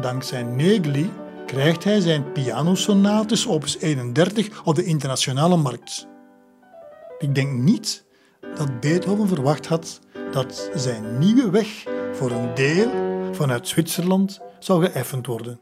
Speaker 2: Dankzij Negli krijgt hij zijn pianosonates opus 31 op de internationale markt. Ik denk niet dat Beethoven verwacht had dat zijn nieuwe weg voor een deel vanuit Zwitserland zou geëffend worden.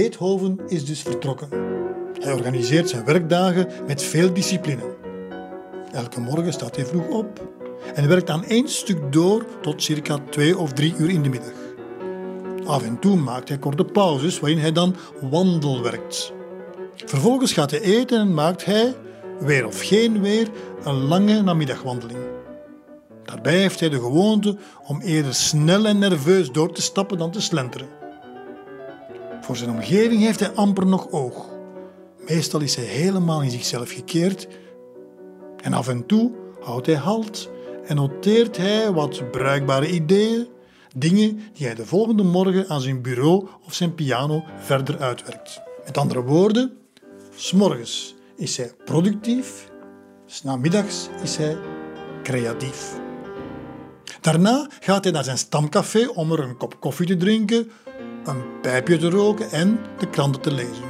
Speaker 2: Beethoven is dus vertrokken. Hij organiseert zijn werkdagen met veel discipline. Elke morgen staat hij vroeg op en werkt aan één stuk door tot circa twee of drie uur in de middag. Af en toe maakt hij korte pauzes waarin hij dan wandelwerkt. Vervolgens gaat hij eten en maakt hij, weer of geen weer, een lange namiddagwandeling. Daarbij heeft hij de gewoonte om eerder snel en nerveus door te stappen dan te slenteren. Voor zijn omgeving heeft hij amper nog oog. Meestal is hij helemaal in zichzelf gekeerd en af en toe houdt hij halt en noteert hij wat bruikbare ideeën, dingen die hij de volgende morgen aan zijn bureau of zijn piano verder uitwerkt. Met andere woorden, s'morgens is hij productief, s'namiddags is hij creatief. Daarna gaat hij naar zijn stamcafé om er een kop koffie te drinken, een pijpje te roken en de kranten te lezen.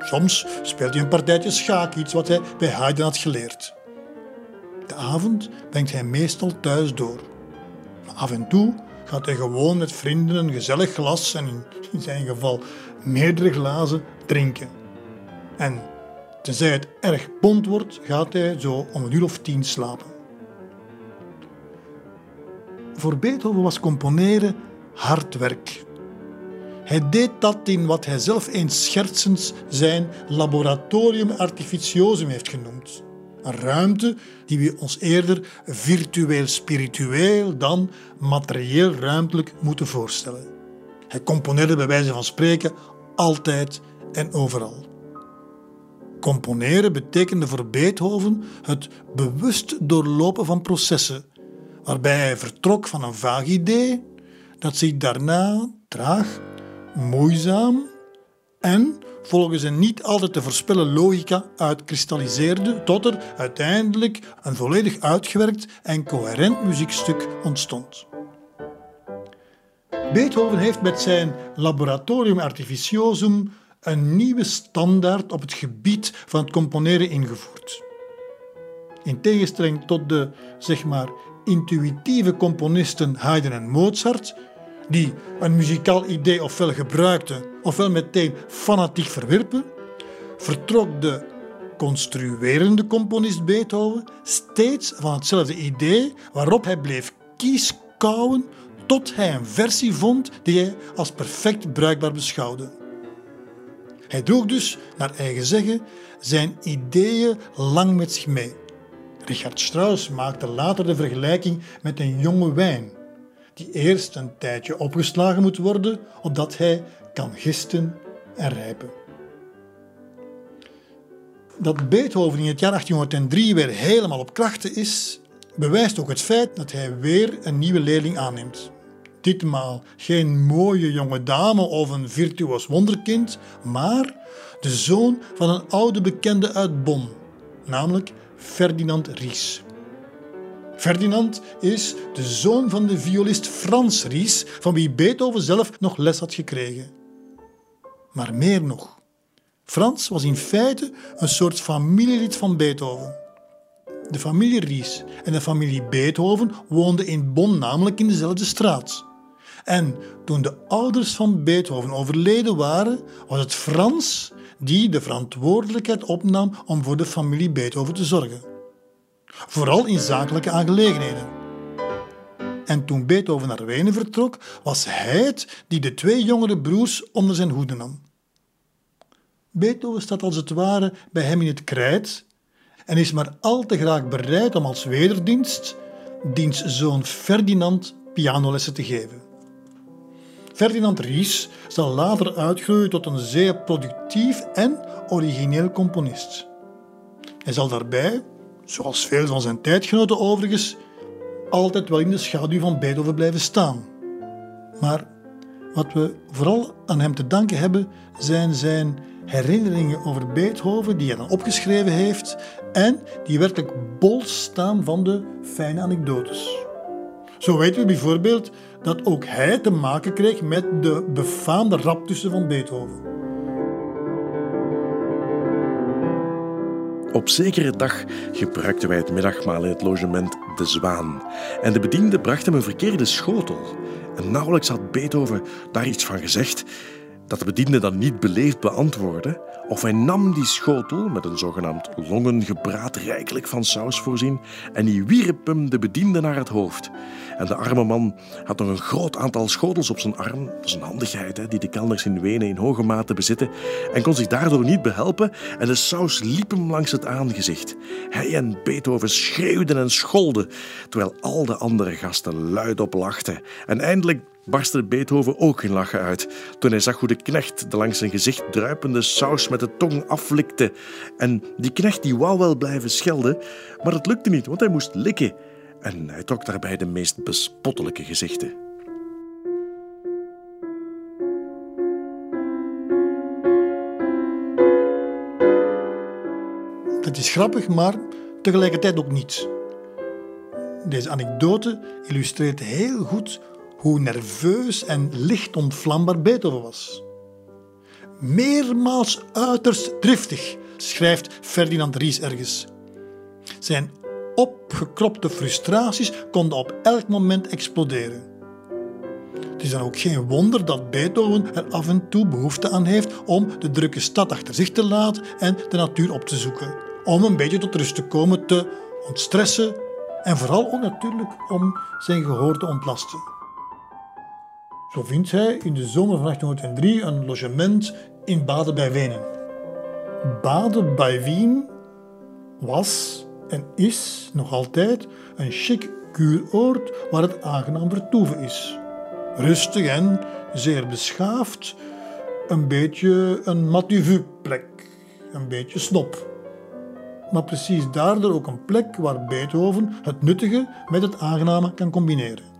Speaker 2: Soms speelt hij een partijtje schaak, iets wat hij bij Haydn had geleerd. De avond brengt hij meestal thuis door. Maar af en toe gaat hij gewoon met vrienden een gezellig glas en in zijn geval meerdere glazen drinken. En tenzij het erg pond wordt, gaat hij zo om een uur of tien slapen. Voor Beethoven was componeren hard werk. Hij deed dat in wat hij zelf eens schertsends zijn laboratorium artificiosum heeft genoemd. Een ruimte die we ons eerder virtueel-spiritueel dan materieel-ruimtelijk moeten voorstellen. Hij componeerde bij wijze van spreken altijd en overal. Componeren betekende voor Beethoven het bewust doorlopen van processen, waarbij hij vertrok van een vaag idee dat zich daarna traag, moeizaam en volgens een niet altijd te voorspellen logica uitkristalliseerde tot er uiteindelijk een volledig uitgewerkt en coherent muziekstuk ontstond. Beethoven heeft met zijn Laboratorium Artificiosum een nieuwe standaard op het gebied van het componeren ingevoerd. In tegenstelling tot de, zeg maar, intuïtieve componisten Haydn en Mozart, die een muzikaal idee ofwel gebruikten ofwel meteen fanatiek verwierpen, vertrok de construerende componist Beethoven steeds van hetzelfde idee waarop hij bleef kieskouwen tot hij een versie vond die hij als perfect bruikbaar beschouwde. Hij droeg dus, naar eigen zeggen, zijn ideeën lang met zich mee. Richard Strauss maakte later de vergelijking met een jonge wijn, eerst een tijdje opgeslagen moet worden, opdat hij kan gisten en rijpen. Dat Beethoven in het jaar 1803 weer helemaal op krachten is, bewijst ook het feit dat hij weer een nieuwe leerling aanneemt. Ditmaal geen mooie jonge dame of een virtuoos wonderkind, maar de zoon van een oude bekende uit Bonn, namelijk Ferdinand Ries. Ferdinand is de zoon van de violist Frans Ries, van wie Beethoven zelf nog les had gekregen. Maar meer nog. Frans was in feite een soort familielid van Beethoven. De familie Ries en de familie Beethoven woonden in Bonn namelijk in dezelfde straat. En toen de ouders van Beethoven overleden waren, was het Frans die de verantwoordelijkheid opnam om voor de familie Beethoven te zorgen. Vooral in zakelijke aangelegenheden. En toen Beethoven naar Wenen vertrok, was hij het die de twee jongere broers onder zijn hoede nam. Beethoven staat als het ware bij hem in het krijt en is maar al te graag bereid om als wederdienst diens zoon Ferdinand pianolessen te geven. Ferdinand Ries zal later uitgroeien tot een zeer productief en origineel componist. Hij zal daarbij, zoals veel van zijn tijdgenoten overigens, altijd wel in de schaduw van Beethoven blijven staan. Maar wat we vooral aan hem te danken hebben, zijn zijn herinneringen over Beethoven die hij dan opgeschreven heeft en die werkelijk bol staan van de fijne anekdotes. Zo weten we bijvoorbeeld dat ook hij te maken kreeg met de befaamde raptussen van Beethoven.
Speaker 5: Op zekere dag gebruikten wij het middagmaal in het logement De Zwaan. En de bediende bracht hem een verkeerde schotel. En nauwelijks had Beethoven daar iets van gezegd,
Speaker 6: dat de bediende dan niet beleefd beantwoordde, of hij nam die schotel met een zogenaamd longengebraad rijkelijk van saus voorzien en die wierp hem de bediende naar het hoofd. En de arme man had nog een groot aantal schotels op zijn arm, dat is een handigheid hè, die de kelners in Wenen in hoge mate bezitten, en kon zich daardoor niet behelpen en de saus liep hem langs het aangezicht. Hij en Beethoven schreeuwden en scholden, terwijl al de andere gasten luidop lachten. En eindelijk barstte Beethoven ook in lachen uit toen hij zag hoe de knecht de langs zijn gezicht druipende saus met de tong aflikte. En die knecht die wou wel blijven schelden, maar het lukte niet, want hij moest likken. En hij trok daarbij de meest bespottelijke gezichten.
Speaker 2: Het is grappig, maar tegelijkertijd ook niet. Deze anekdote illustreert heel goed hoe nerveus en licht ontvlambaar Beethoven was. Meermaals uiterst driftig, schrijft Ferdinand Ries ergens. Zijn opgekropte frustraties konden op elk moment exploderen. Het is dan ook geen wonder dat Beethoven er af en toe behoefte aan heeft om de drukke stad achter zich te laten en de natuur op te zoeken. Om een beetje tot rust te komen, te ontstressen en vooral ook natuurlijk om zijn gehoor te ontlasten. Zo vindt hij in de zomer van 1803 een logement in Baden bij Wenen. Baden bij Wien was en is nog altijd een chic kuuroord waar het aangenaam vertoeven is. Rustig en zeer beschaafd, een beetje een matuvu plek, een beetje snop. Maar precies daardoor ook een plek waar Beethoven het nuttige met het aangename kan combineren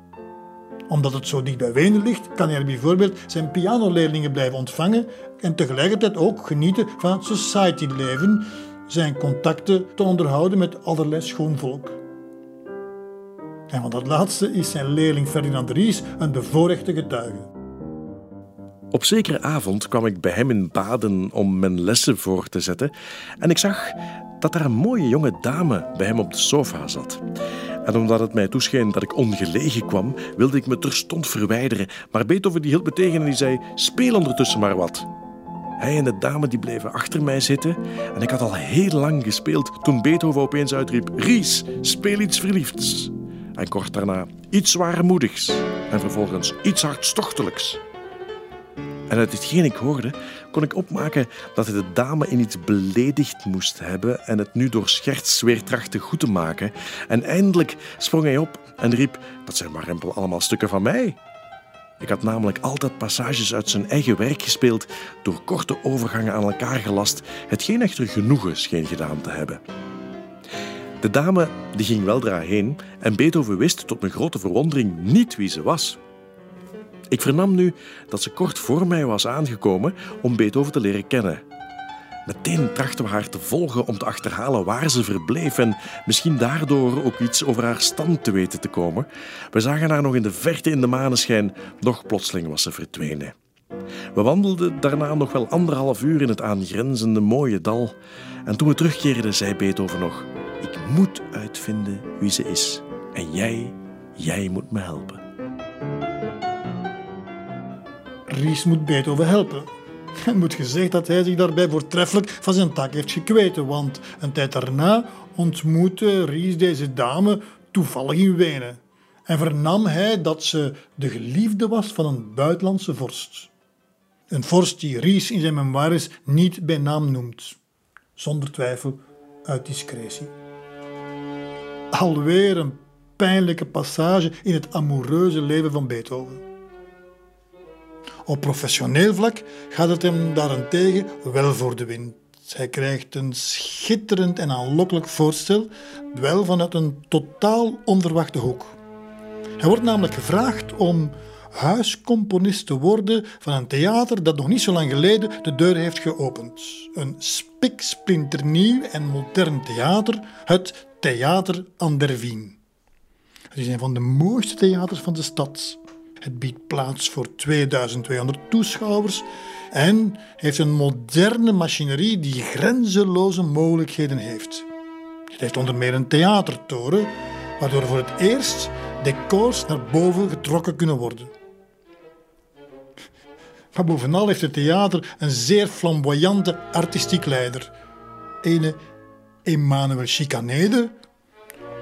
Speaker 2: omdat het zo dicht bij Wenen ligt, kan hij bijvoorbeeld zijn pianoleerlingen blijven ontvangen en tegelijkertijd ook genieten van het society-leven, zijn contacten te onderhouden met allerlei schoon volk. En van dat laatste is zijn leerling Ferdinand Ries een bevoorrechte getuige.
Speaker 6: Op zekere avond kwam ik bij hem in Baden om mijn lessen voor te zetten en ik zag dat daar een mooie jonge dame bij hem op de sofa zat. En omdat het mij toescheen dat ik ongelegen kwam, wilde ik me terstond verwijderen. Maar Beethoven die hield me tegen en die zei: Speel ondertussen maar wat. Hij en de dame die bleven achter mij zitten en ik had al heel lang gespeeld toen Beethoven opeens uitriep: Ries, speel iets verliefds. En kort daarna iets zwaarmoedigs en vervolgens iets hartstochtelijks. En uit hetgeen ik hoorde, kon ik opmaken dat hij de dame in iets beledigd moest hebben en het nu door scherts weer trachtte goed te maken. En eindelijk sprong hij op en riep: Dat zijn maar enkel allemaal stukken van mij. Ik had namelijk altijd passages uit zijn eigen werk gespeeld, door korte overgangen aan elkaar gelast, hetgeen echter genoegen scheen gedaan te hebben. De dame die ging weldra heen en Beethoven wist tot mijn grote verwondering niet wie ze was. Ik vernam nu dat ze kort voor mij was aangekomen om Beethoven te leren kennen. Meteen trachten we haar te volgen om te achterhalen waar ze verbleef en misschien daardoor ook iets over haar stand te weten te komen. We zagen haar nog in de verte in de maneschijn, nog plotseling was ze verdwenen. We wandelden daarna nog wel anderhalf uur in het aangrenzende mooie dal. En toen we terugkeerden, zei Beethoven nog: Ik moet uitvinden wie ze is. En jij, jij moet me helpen.
Speaker 2: Ries moet Beethoven helpen. Het moet gezegd dat hij zich daarbij voortreffelijk van zijn taak heeft gekweten, want een tijd daarna ontmoette Ries deze dame toevallig in Wenen en vernam hij dat ze de geliefde was van een buitenlandse vorst. Een vorst die Ries in zijn memoires niet bij naam noemt, zonder twijfel uit discretie. Alweer een pijnlijke passage in het amoureuze leven van Beethoven. Op professioneel vlak gaat het hem daarentegen wel voor de wind. Hij krijgt een schitterend en aanlokkelijk voorstel, wel vanuit een totaal onverwachte hoek. Hij wordt namelijk gevraagd om huiscomponist te worden van een theater dat nog niet zo lang geleden de deur heeft geopend. Een spiksplinternieuw en modern theater, het Theater aan der Wien. Het is een van de mooiste theaters van de stad. Het biedt plaats voor 2200 toeschouwers en heeft een moderne machinerie die grenzeloze mogelijkheden heeft. Het heeft onder meer een theatertoren, waardoor voor het eerst decors naar boven getrokken kunnen worden. Maar bovenal heeft het theater een zeer flamboyante artistiek leider. Ene Emmanuel Chicanede,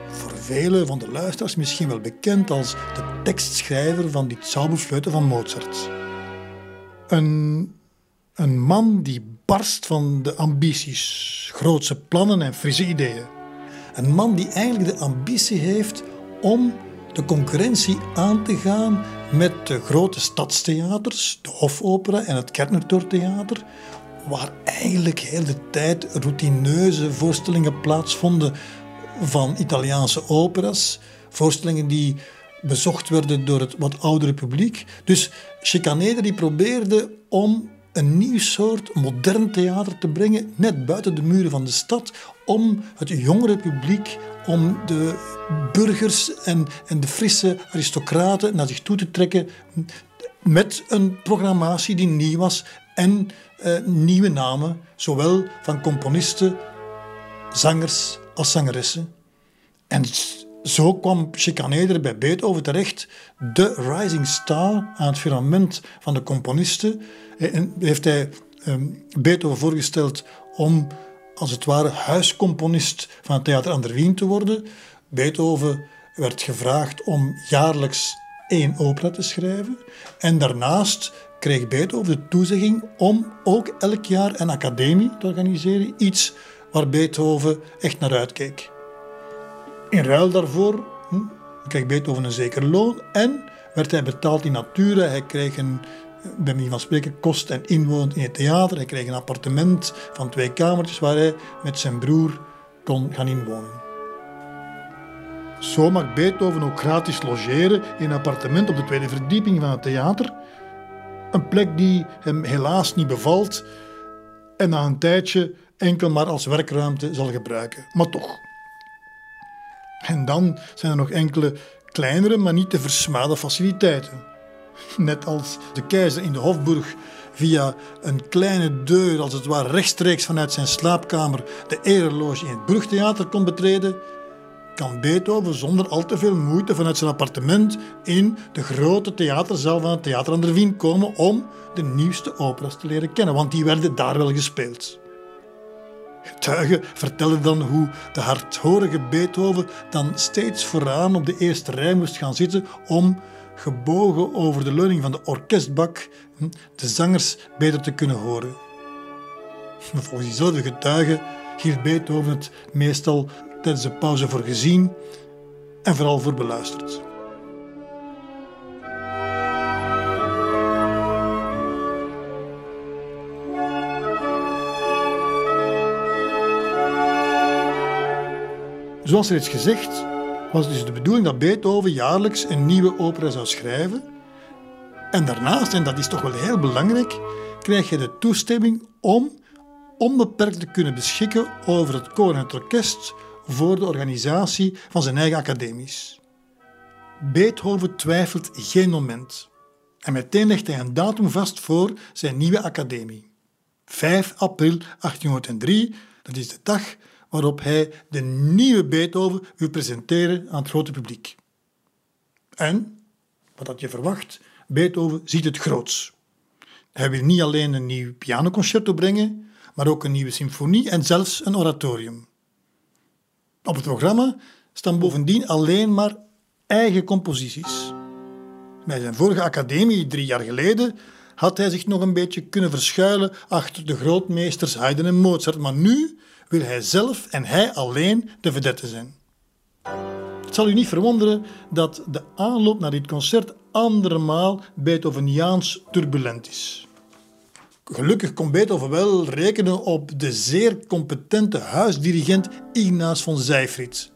Speaker 2: voor velen van de luisteraars misschien wel bekend als de tekstschrijver van die Zauberfleuten van Mozart. Een, een man die barst van de ambities, grootse plannen en frisse ideeën. Een man die eigenlijk de ambitie heeft om de concurrentie aan te gaan met de grote stadstheaters, de Hofopera en het Kernertortheater, waar eigenlijk heel de tijd routineuze voorstellingen plaatsvonden van Italiaanse operas, voorstellingen die bezocht werden door het wat oudere publiek. Dus Chicaneder die probeerde om een nieuw soort modern theater te brengen, net buiten de muren van de stad, om het jongere publiek, om de burgers en, en de frisse aristocraten naar zich toe te trekken met een programmatie die nieuw was en eh, nieuwe namen, zowel van componisten, zangers als zangeressen. En zo kwam Chicaneder bij Beethoven terecht, de rising star aan het firmament van de componisten. En heeft hij ehm, Beethoven voorgesteld om, als het ware, huiscomponist van het Theater aan der Wien te worden. Beethoven werd gevraagd om jaarlijks één opera te schrijven. En daarnaast kreeg Beethoven de toezegging om ook elk jaar een academie te organiseren. Iets waar Beethoven echt naar uitkeek. In ruil daarvoor hm, kreeg Beethoven een zeker loon en werd hij betaald in natura. Hij kreeg een, bij manier van spreken, kost en inwoont in het theater. Hij kreeg een appartement van twee kamertjes waar hij met zijn broer kon gaan inwonen. Zo mag Beethoven ook gratis logeren in een appartement op de tweede verdieping van het theater. Een plek die hem helaas niet bevalt en na een tijdje enkel maar als werkruimte zal gebruiken. Maar toch. En dan zijn er nog enkele kleinere, maar niet te versmade faciliteiten. Net als de keizer in de Hofburg via een kleine deur, als het ware rechtstreeks vanuit zijn slaapkamer, de ereloge in het Brugtheater kon betreden, kan Beethoven zonder al te veel moeite vanuit zijn appartement in de grote theaterzaal van het Theater aan der Wien komen om de nieuwste operas te leren kennen, want die werden daar wel gespeeld. Getuigen vertellen dan hoe de hardhorige Beethoven dan steeds vooraan op de eerste rij moest gaan zitten om, gebogen over de leuning van de orkestbak, hm, de zangers beter te kunnen horen. Volgens diezelfde getuigen hield Beethoven het meestal tijdens de pauze voor gezien en vooral voor beluisterd. Zoals reeds gezegd, was dus de bedoeling dat Beethoven jaarlijks een nieuwe opera zou schrijven. En daarnaast, en dat is toch wel heel belangrijk, krijg je de toestemming om onbeperkt te kunnen beschikken over het koor en het orkest voor de organisatie van zijn eigen academies. Beethoven twijfelt geen moment. En meteen legt hij een datum vast voor zijn nieuwe academie. 5 april 1803, dat is de dag waarop hij de nieuwe Beethoven wil presenteren aan het grote publiek. En, wat had je verwacht, Beethoven ziet het groots. Hij wil niet alleen een nieuw pianoconcerto brengen, maar ook een nieuwe symfonie en zelfs een oratorium. Op het programma staan bovendien alleen maar eigen composities. Bij zijn vorige academie, drie jaar geleden, had hij zich nog een beetje kunnen verschuilen achter de grootmeesters Haydn en Mozart, maar nu wil hij zelf en hij alleen de vedette zijn. Het zal u niet verwonderen dat de aanloop naar dit concert andermaal Beethoveniaans turbulent is. Gelukkig kon Beethoven wel rekenen op de zeer competente huisdirigent Ignaas von Seyfried.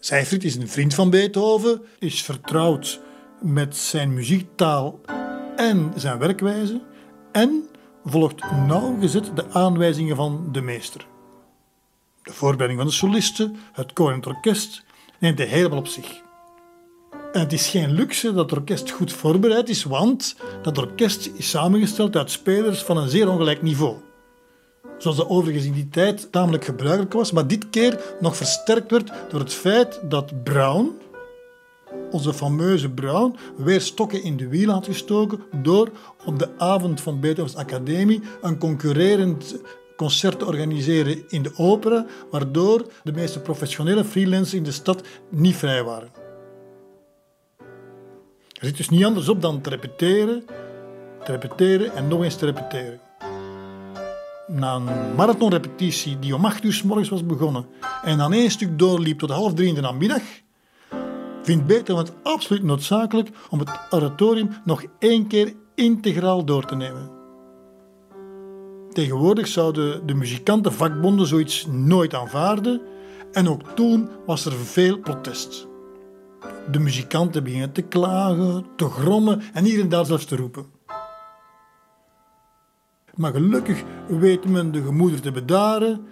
Speaker 2: Seyfried is een vriend van Beethoven, is vertrouwd met zijn muziektaal en zijn werkwijze en volgt nauwgezet de aanwijzingen van de meester. De voorbereiding van de solisten, het koor orkest neemt hij helemaal op zich. En het is geen luxe dat het orkest goed voorbereid is, want dat orkest is samengesteld uit spelers van een zeer ongelijk niveau. Zoals de overigens in die tijd tamelijk gebruikelijk was, maar dit keer nog versterkt werd door het feit dat Brown, onze fameuze Brown weer stokken in de wiel had gestoken door op de avond van Beethovens Academie een concurrerend concert te organiseren in de opera, waardoor de meeste professionele freelancers in de stad niet vrij waren. Er zit dus niet anders op dan te repeteren, te repeteren en nog eens te repeteren. Na een marathonrepetitie die om 8 uur s morgens was begonnen en dan één stuk doorliep tot half drie in de namiddag, vindt Beethoven het absoluut noodzakelijk om het oratorium nog één keer integraal door te nemen. Tegenwoordig zouden de muzikantenvakbonden zoiets nooit aanvaarden en ook toen was er veel protest. De muzikanten beginnen te klagen, te grommen en hier en daar zelfs te roepen. Maar gelukkig weet men de gemoeder te bedaren.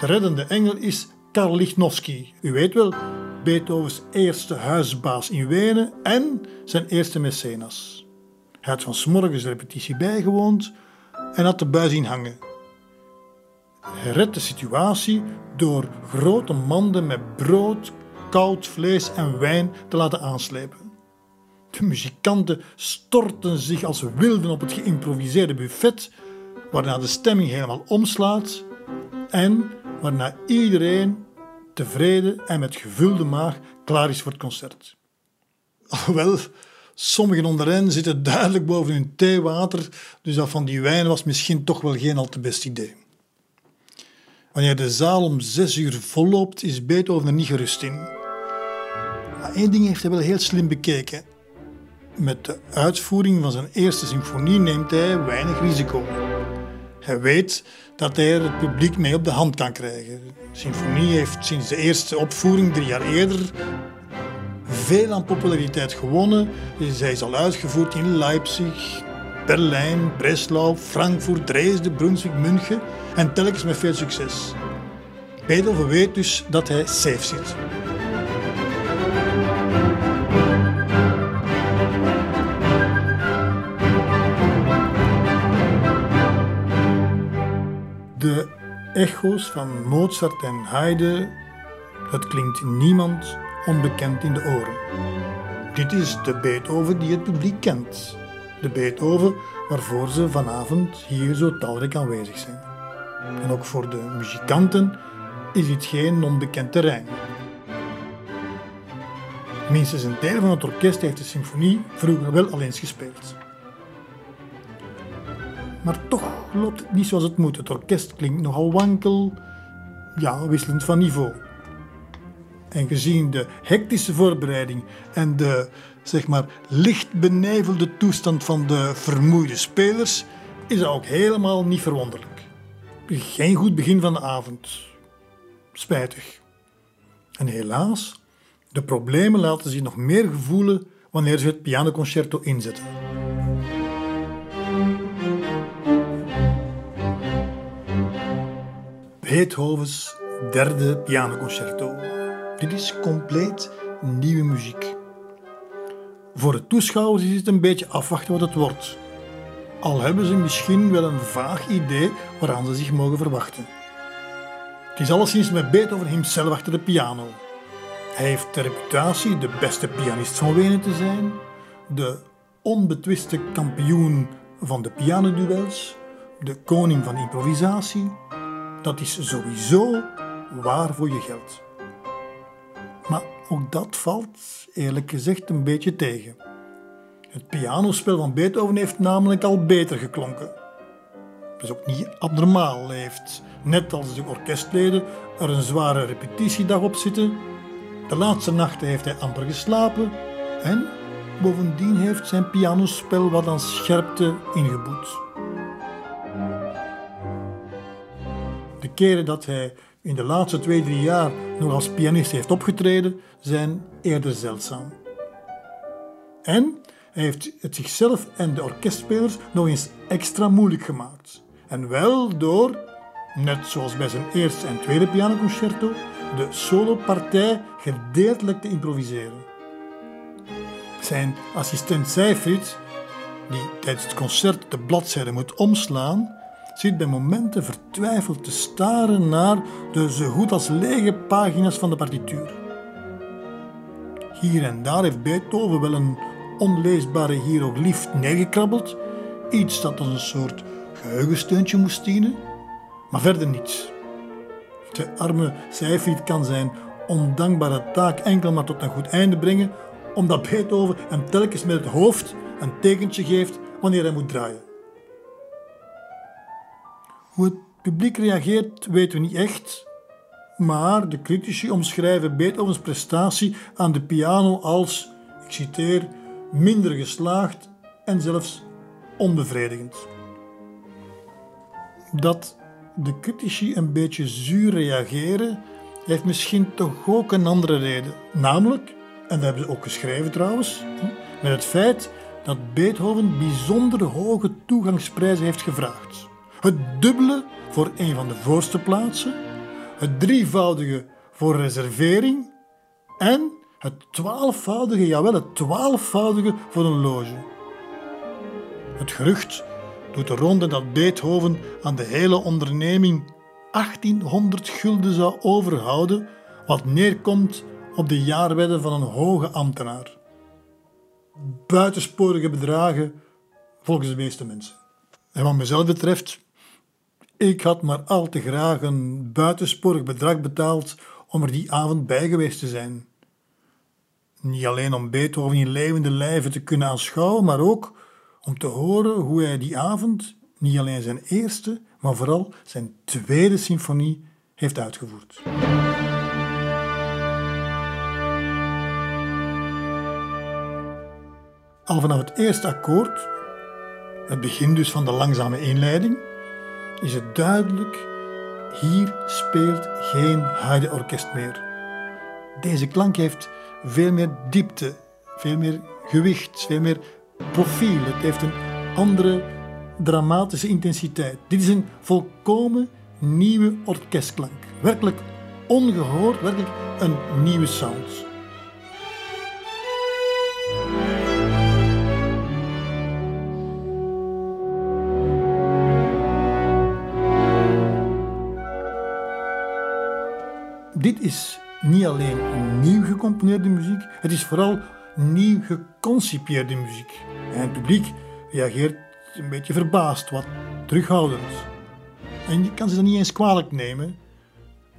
Speaker 2: De reddende engel is Karl Lichnowsky. U weet wel, Beethovens eerste huisbaas in Wenen en zijn eerste mecenas. Hij had van de repetitie bijgewoond en had de buis zien hangen. Hij de situatie door grote manden met brood, koud vlees en wijn te laten aanslepen. De muzikanten storten zich als wilden op het geïmproviseerde buffet, waarna de stemming helemaal omslaat en waarna iedereen tevreden en met gevulde maag klaar is voor het concert. [LAUGHS] Alhoewel, sommigen onder hen zitten duidelijk boven hun theewater, dus dat van die wijn was misschien toch wel geen al te best idee. Wanneer de zaal om zes uur volloopt, is Beethoven er niet gerust in. Maar één ding heeft hij wel heel slim bekeken. Met de uitvoering van zijn eerste symfonie neemt hij weinig risico. Hij weet dat hij er het publiek mee op de hand kan krijgen. De symfonie heeft sinds de eerste opvoering drie jaar eerder veel aan populariteit gewonnen. Zij is al uitgevoerd in Leipzig, Berlijn, Breslau, Frankfurt, Dresden, Brunswick, München en telkens met veel succes. Beethoven weet dus dat hij safe zit. De echo's van Mozart en Haydn, dat klinkt niemand onbekend in de oren. Dit is de Beethoven die het publiek kent. De Beethoven waarvoor ze vanavond hier zo talrijk aanwezig zijn. En ook voor de muzikanten is dit geen onbekend terrein. Minstens een deel van het orkest heeft de symfonie vroeger wel al eens gespeeld. Maar toch loopt het niet zoals het moet. Het orkest klinkt nogal wankel, ja, wisselend van niveau. En gezien de hectische voorbereiding en de zeg maar, licht benevelde toestand van de vermoeide spelers, is dat ook helemaal niet verwonderlijk. Geen goed begin van de avond. Spijtig. En helaas, de problemen laten zich nog meer gevoelen wanneer ze het pianoconcerto inzetten. Beethovens derde pianoconcerto. Dit is compleet nieuwe muziek. Voor de toeschouwers is het een beetje afwachten wat het wordt. Al hebben ze misschien wel een vaag idee waaraan ze zich mogen verwachten. Het is alleszins met Beethoven hemzelf achter de piano. Hij heeft de reputatie de beste pianist van Wenen te zijn, de onbetwiste kampioen van de pianoduels, de koning van improvisatie. Dat is sowieso waar voor je geld. Maar ook dat valt, eerlijk gezegd, een beetje tegen. Het pianospel van Beethoven heeft namelijk al beter geklonken. Dat is ook niet abnormaal. Heeft, net als de orkestleden, er een zware repetitiedag op zitten. De laatste nachten heeft hij amper geslapen. En bovendien heeft zijn pianospel wat aan scherpte ingeboet. De keren dat hij in de laatste twee, drie jaar nog als pianist heeft opgetreden, zijn eerder zeldzaam. En hij heeft het zichzelf en de orkestspelers nog eens extra moeilijk gemaakt. En wel door, net zoals bij zijn eerste en tweede pianoconcerto, de solopartij gedeeltelijk te improviseren. Zijn assistent Seyfried, die tijdens het concert de bladzijde moet omslaan, zit bij momenten vertwijfeld te staren naar de zo goed als lege pagina's van de partituur. Hier en daar heeft Beethoven wel een onleesbare hieroglyf neergekrabbeld, iets dat als een soort geheugensteuntje moest dienen, maar verder niets. De arme Seyfried kan zijn ondankbare taak enkel maar tot een goed einde brengen, omdat Beethoven hem telkens met het hoofd een tekentje geeft wanneer hij moet draaien. Hoe het publiek reageert weten we niet echt, maar de critici omschrijven Beethovens prestatie aan de piano als, ik citeer, minder geslaagd en zelfs onbevredigend. Dat de critici een beetje zuur reageren, heeft misschien toch ook een andere reden. Namelijk, en dat hebben ze ook geschreven trouwens, met het feit dat Beethoven bijzonder hoge toegangsprijzen heeft gevraagd. Het dubbele voor een van de voorste plaatsen, het drievoudige voor reservering en het twaalfvoudige, jawel, het twaalfvoudige voor een loge. Het gerucht doet de ronde dat Beethoven aan de hele onderneming 1800 gulden zou overhouden, wat neerkomt op de jaarwedde van een hoge ambtenaar. Buitensporige bedragen volgens de meeste mensen. En wat mezelf betreft, ik had maar al te graag een buitensporig bedrag betaald om er die avond bij geweest te zijn. Niet alleen om Beethoven in levende lijven te kunnen aanschouwen, maar ook om te horen hoe hij die avond niet alleen zijn eerste, maar vooral zijn tweede symfonie heeft uitgevoerd. Al vanaf het eerste akkoord, het begin dus van de langzame inleiding, is het duidelijk: hier speelt geen Haydn-orkest meer. Deze klank heeft veel meer diepte, veel meer gewicht, veel meer profiel. Het heeft een andere dramatische intensiteit. Dit is een volkomen nieuwe orkestklank. Werkelijk ongehoord, werkelijk een nieuwe sound. Is niet alleen nieuw gecomponeerde muziek, het is vooral nieuw geconcipieerde muziek. En het publiek reageert een beetje verbaasd, wat terughoudend. En je kan ze dat niet eens kwalijk nemen.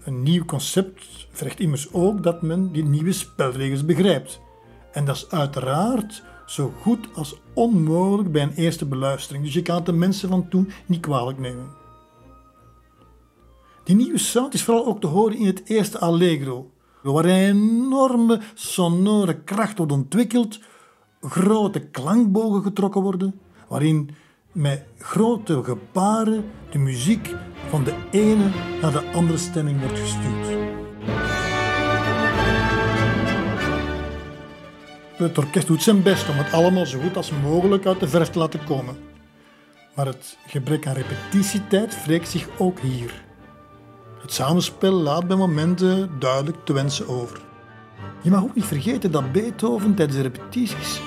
Speaker 2: Een nieuw concept vergt immers ook dat men die nieuwe spelregels begrijpt. En dat is uiteraard zo goed als onmogelijk bij een eerste beluistering. Dus je kan het de mensen van toen niet kwalijk nemen. Die nieuwe sound is vooral ook te horen in het eerste allegro, waar een enorme sonore kracht wordt ontwikkeld, grote klankbogen getrokken worden, waarin met grote gebaren de muziek van de ene naar de andere stemming wordt gestuurd. Het orkest doet zijn best om het allemaal zo goed als mogelijk uit de verf te laten komen. Maar het gebrek aan repetitietijd wreekt zich ook hier. Het samenspel laat bij momenten duidelijk te wensen over. Je mag ook niet vergeten dat Beethoven tijdens de repetities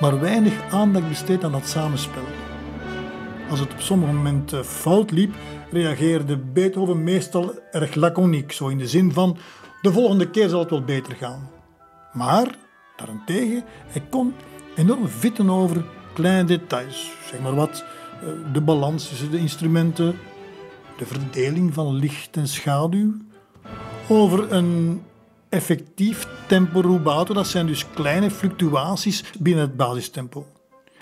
Speaker 2: maar weinig aandacht besteedt aan dat samenspel. Als het op sommige momenten fout liep, reageerde Beethoven meestal erg laconiek, zo in de zin van de volgende keer zal het wel beter gaan. Maar, daarentegen, hij kon enorm vitten over kleine details, zeg maar wat, eh, de balans tussen de instrumenten, de verdeling van licht en schaduw, over een effectief tempo rubato, dat zijn dus kleine fluctuaties binnen het basistempo.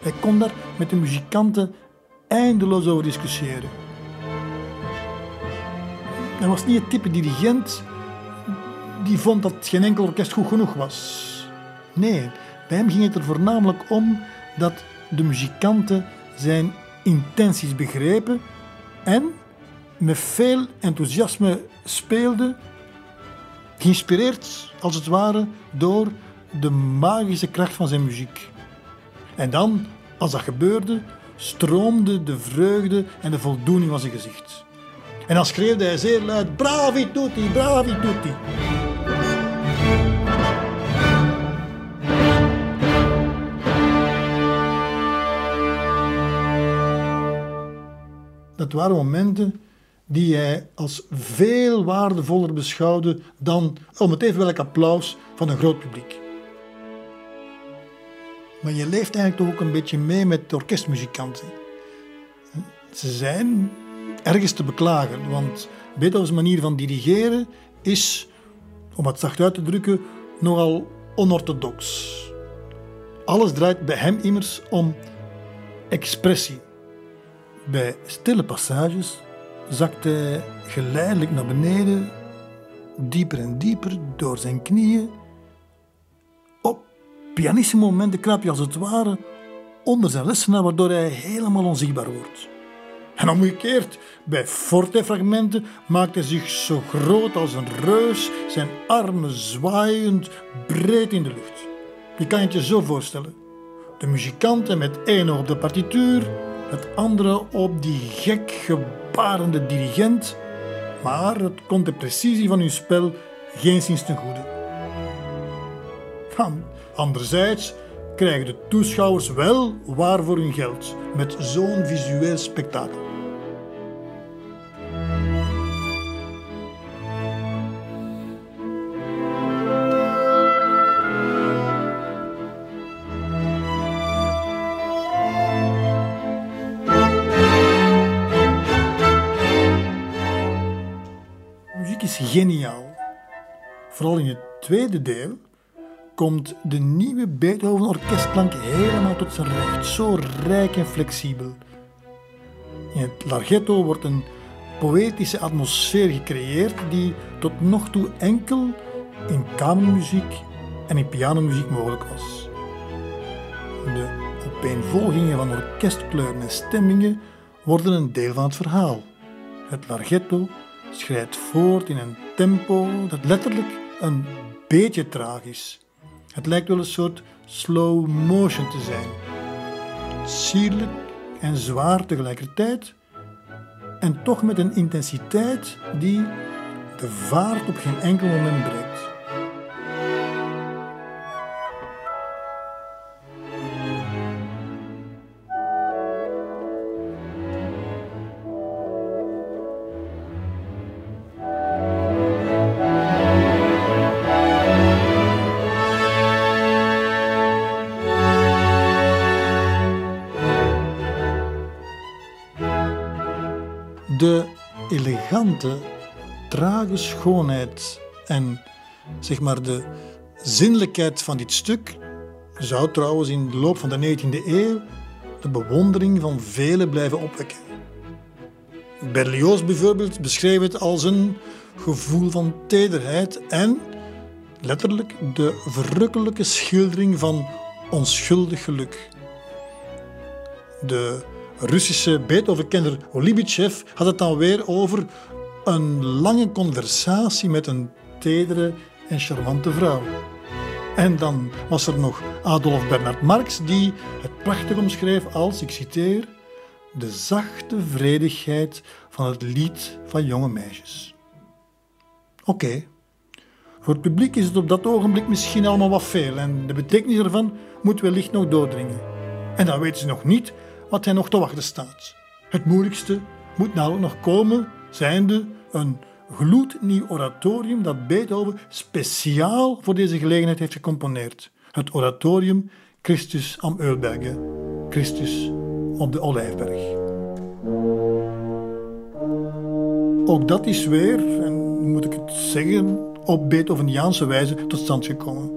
Speaker 2: Hij kon daar met de muzikanten eindeloos over discussiëren. Hij was niet het type dirigent die vond dat geen enkel orkest goed genoeg was. Nee, bij hem ging het er voornamelijk om dat de muzikanten zijn intenties begrepen en met veel enthousiasme speelden, geïnspireerd als het ware door de magische kracht van zijn muziek. En dan, als dat gebeurde, stroomde de vreugde en de voldoening van zijn gezicht. En dan schreeuwde hij zeer luid: Bravi tutti, bravi tutti. Dat waren momenten die hij als veel waardevoller beschouwde dan om het even welk applaus van een groot publiek. Maar je leeft eigenlijk ook een beetje mee met de orkestmuzikanten. Ze zijn ergens te beklagen, want Beethovens manier van dirigeren is, om het zacht uit te drukken, nogal onorthodox. Alles draait bij hem immers om expressie. Bij stille passages zakt hij geleidelijk naar beneden, dieper en dieper door zijn knieën. Op pianissimo momenten kruip je als het ware onder zijn lessenaar, waardoor hij helemaal onzichtbaar wordt. En omgekeerd, bij forte-fragmenten maakt hij zich zo groot als een reus, zijn armen zwaaiend breed in de lucht. Je kan het je zo voorstellen. De muzikanten met één oog op de partituur, het andere op die gek gebarende dirigent, maar het komt de precisie van hun spel geen sinds ten goede. Anderzijds krijgen de toeschouwers wel waar voor hun geld met zo'n visueel spektakel. Vooral in het tweede deel komt de nieuwe Beethoven orkestklank helemaal tot zijn recht, zo rijk en flexibel. In het larghetto wordt een poëtische atmosfeer gecreëerd die tot nog toe enkel in kamermuziek en in pianomuziek mogelijk was. De opeenvolgingen van orkestkleuren en stemmingen worden een deel van het verhaal. Het larghetto schrijdt voort in een tempo dat letterlijk een beetje traag is. Het lijkt wel een soort slow motion te zijn. Sierlijk en zwaar tegelijkertijd, en toch met een intensiteit die de vaart op geen enkel moment breekt. Elegante, trage schoonheid en zeg maar de zinnelijkheid van dit stuk zou trouwens in de loop van de 19e eeuw de bewondering van velen blijven opwekken. Berlioz bijvoorbeeld beschreef het als een gevoel van tederheid en letterlijk de verrukkelijke schildering van onschuldig geluk. De Russische Beethoven-kenner Olibitschev had het dan weer over een lange conversatie met een tedere en charmante vrouw. En dan was er nog Adolf Bernhard Marx, die het prachtig omschreef als, ik citeer, de zachte vredigheid van het lied van jonge meisjes. Oké, voor het publiek is het op dat ogenblik misschien allemaal wat veel en de betekenis ervan moet wellicht nog doordringen. En dan weten ze nog niet wat hij nog te wachten staat. Het moeilijkste moet namelijk nog komen, zijnde een gloednieuw oratorium dat Beethoven speciaal voor deze gelegenheid heeft gecomponeerd. Het oratorium Christus am Ölberge, Christus op de Olijfberg. Ook dat is weer, en moet ik het zeggen, op Beethoveniaanse wijze tot stand gekomen.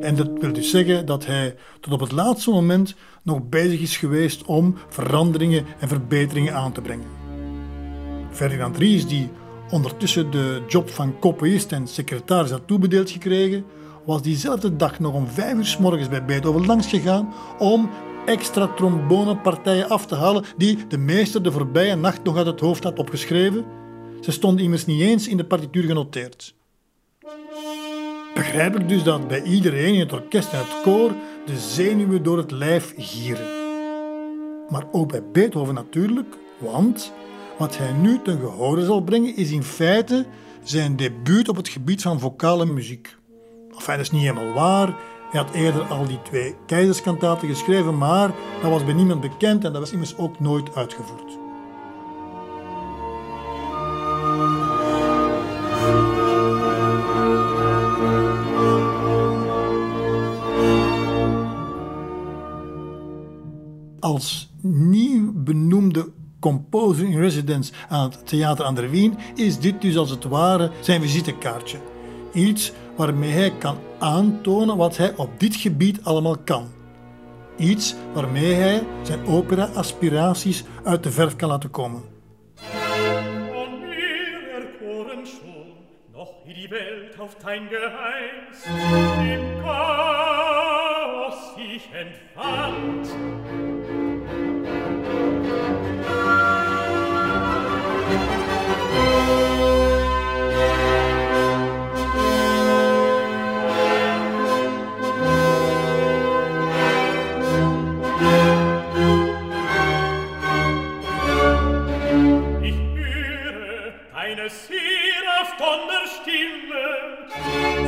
Speaker 2: En dat wil dus zeggen dat hij tot op het laatste moment nog bezig is geweest om veranderingen en verbeteringen aan te brengen. Ferdinand Ries, die ondertussen de job van copyist en secretaris had toebedeeld gekregen, was diezelfde dag nog om vijf uur s morgens bij Beethoven langs gegaan om extra trombonepartijen af te halen die de meester de voorbije nacht nog uit het hoofd had opgeschreven. Ze stonden immers niet eens in de partituur genoteerd. Begrijpelijk dus dat bij iedereen in het orkest en het koor de zenuwen door het lijf gieren. Maar ook bij Beethoven natuurlijk, want wat hij nu ten gehore zal brengen is in feite zijn debuut op het gebied van vocale muziek. Enfin, dat is niet helemaal waar. Hij had eerder al die twee keizerskantaten geschreven, maar dat was bij niemand bekend en dat was immers ook nooit uitgevoerd. als nieuw benoemde composer in residence aan het Theater aan der Wien is dit dus als het ware zijn visitekaartje. Iets waarmee hij kan aantonen wat hij op dit gebied allemaal kan. Iets waarmee hij zijn opera-aspiraties uit de verf kan laten komen.
Speaker 7: Chaos sich entfand.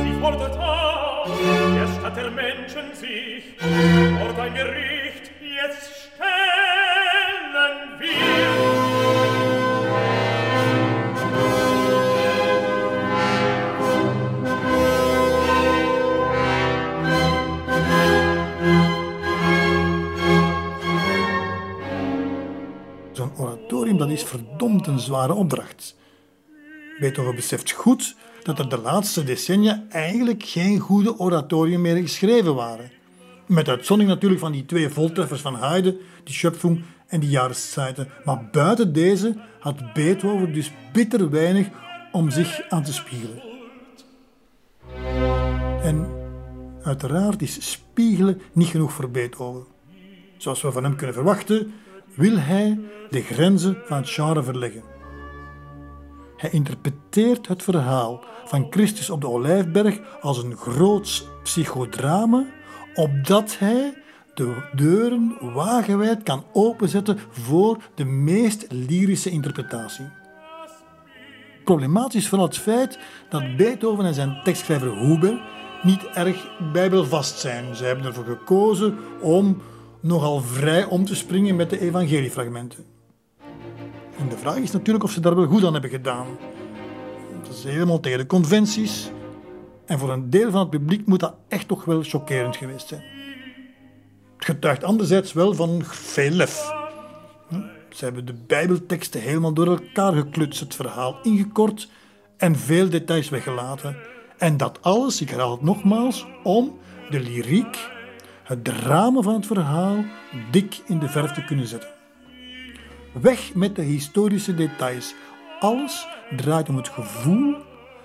Speaker 7: Sie fordert ab, der Stadt der Menschen sich, vor dein Gericht
Speaker 2: dat is verdomd een zware opdracht. Beethoven beseft goed dat er de laatste decennia eigenlijk geen goede oratorium meer geschreven waren. Met uitzondering natuurlijk van die twee voltreffers van Haydn, die Schöpfung en die Jahreszeiten. Maar buiten deze had Beethoven dus bitter weinig om zich aan te spiegelen. En uiteraard is spiegelen niet genoeg voor Beethoven. Zoals we van hem kunnen verwachten, wil hij de grenzen van het genre verleggen. Hij interpreteert het verhaal van Christus op de Olijfberg als een groots psychodrama, opdat hij de deuren wagenwijd kan openzetten voor de meest lyrische interpretatie. Problematisch is vooral het feit dat Beethoven en zijn tekstschrijver Huber niet erg bijbelvast zijn. Ze hebben ervoor gekozen om nogal vrij om te springen met de evangeliefragmenten. En de vraag is natuurlijk of ze daar wel goed aan hebben gedaan. Dat is helemaal tegen de conventies. En voor een deel van het publiek moet dat echt toch wel chockerend geweest zijn. Het getuigt anderzijds wel van veel lef. Ze hebben de Bijbelteksten helemaal door elkaar geklutst, het verhaal ingekort en veel details weggelaten. En dat alles, ik herhaal het nogmaals, om de lyriek, het drama van het verhaal, dik in de verf te kunnen zetten. Weg met de historische details. Alles draait om het gevoel,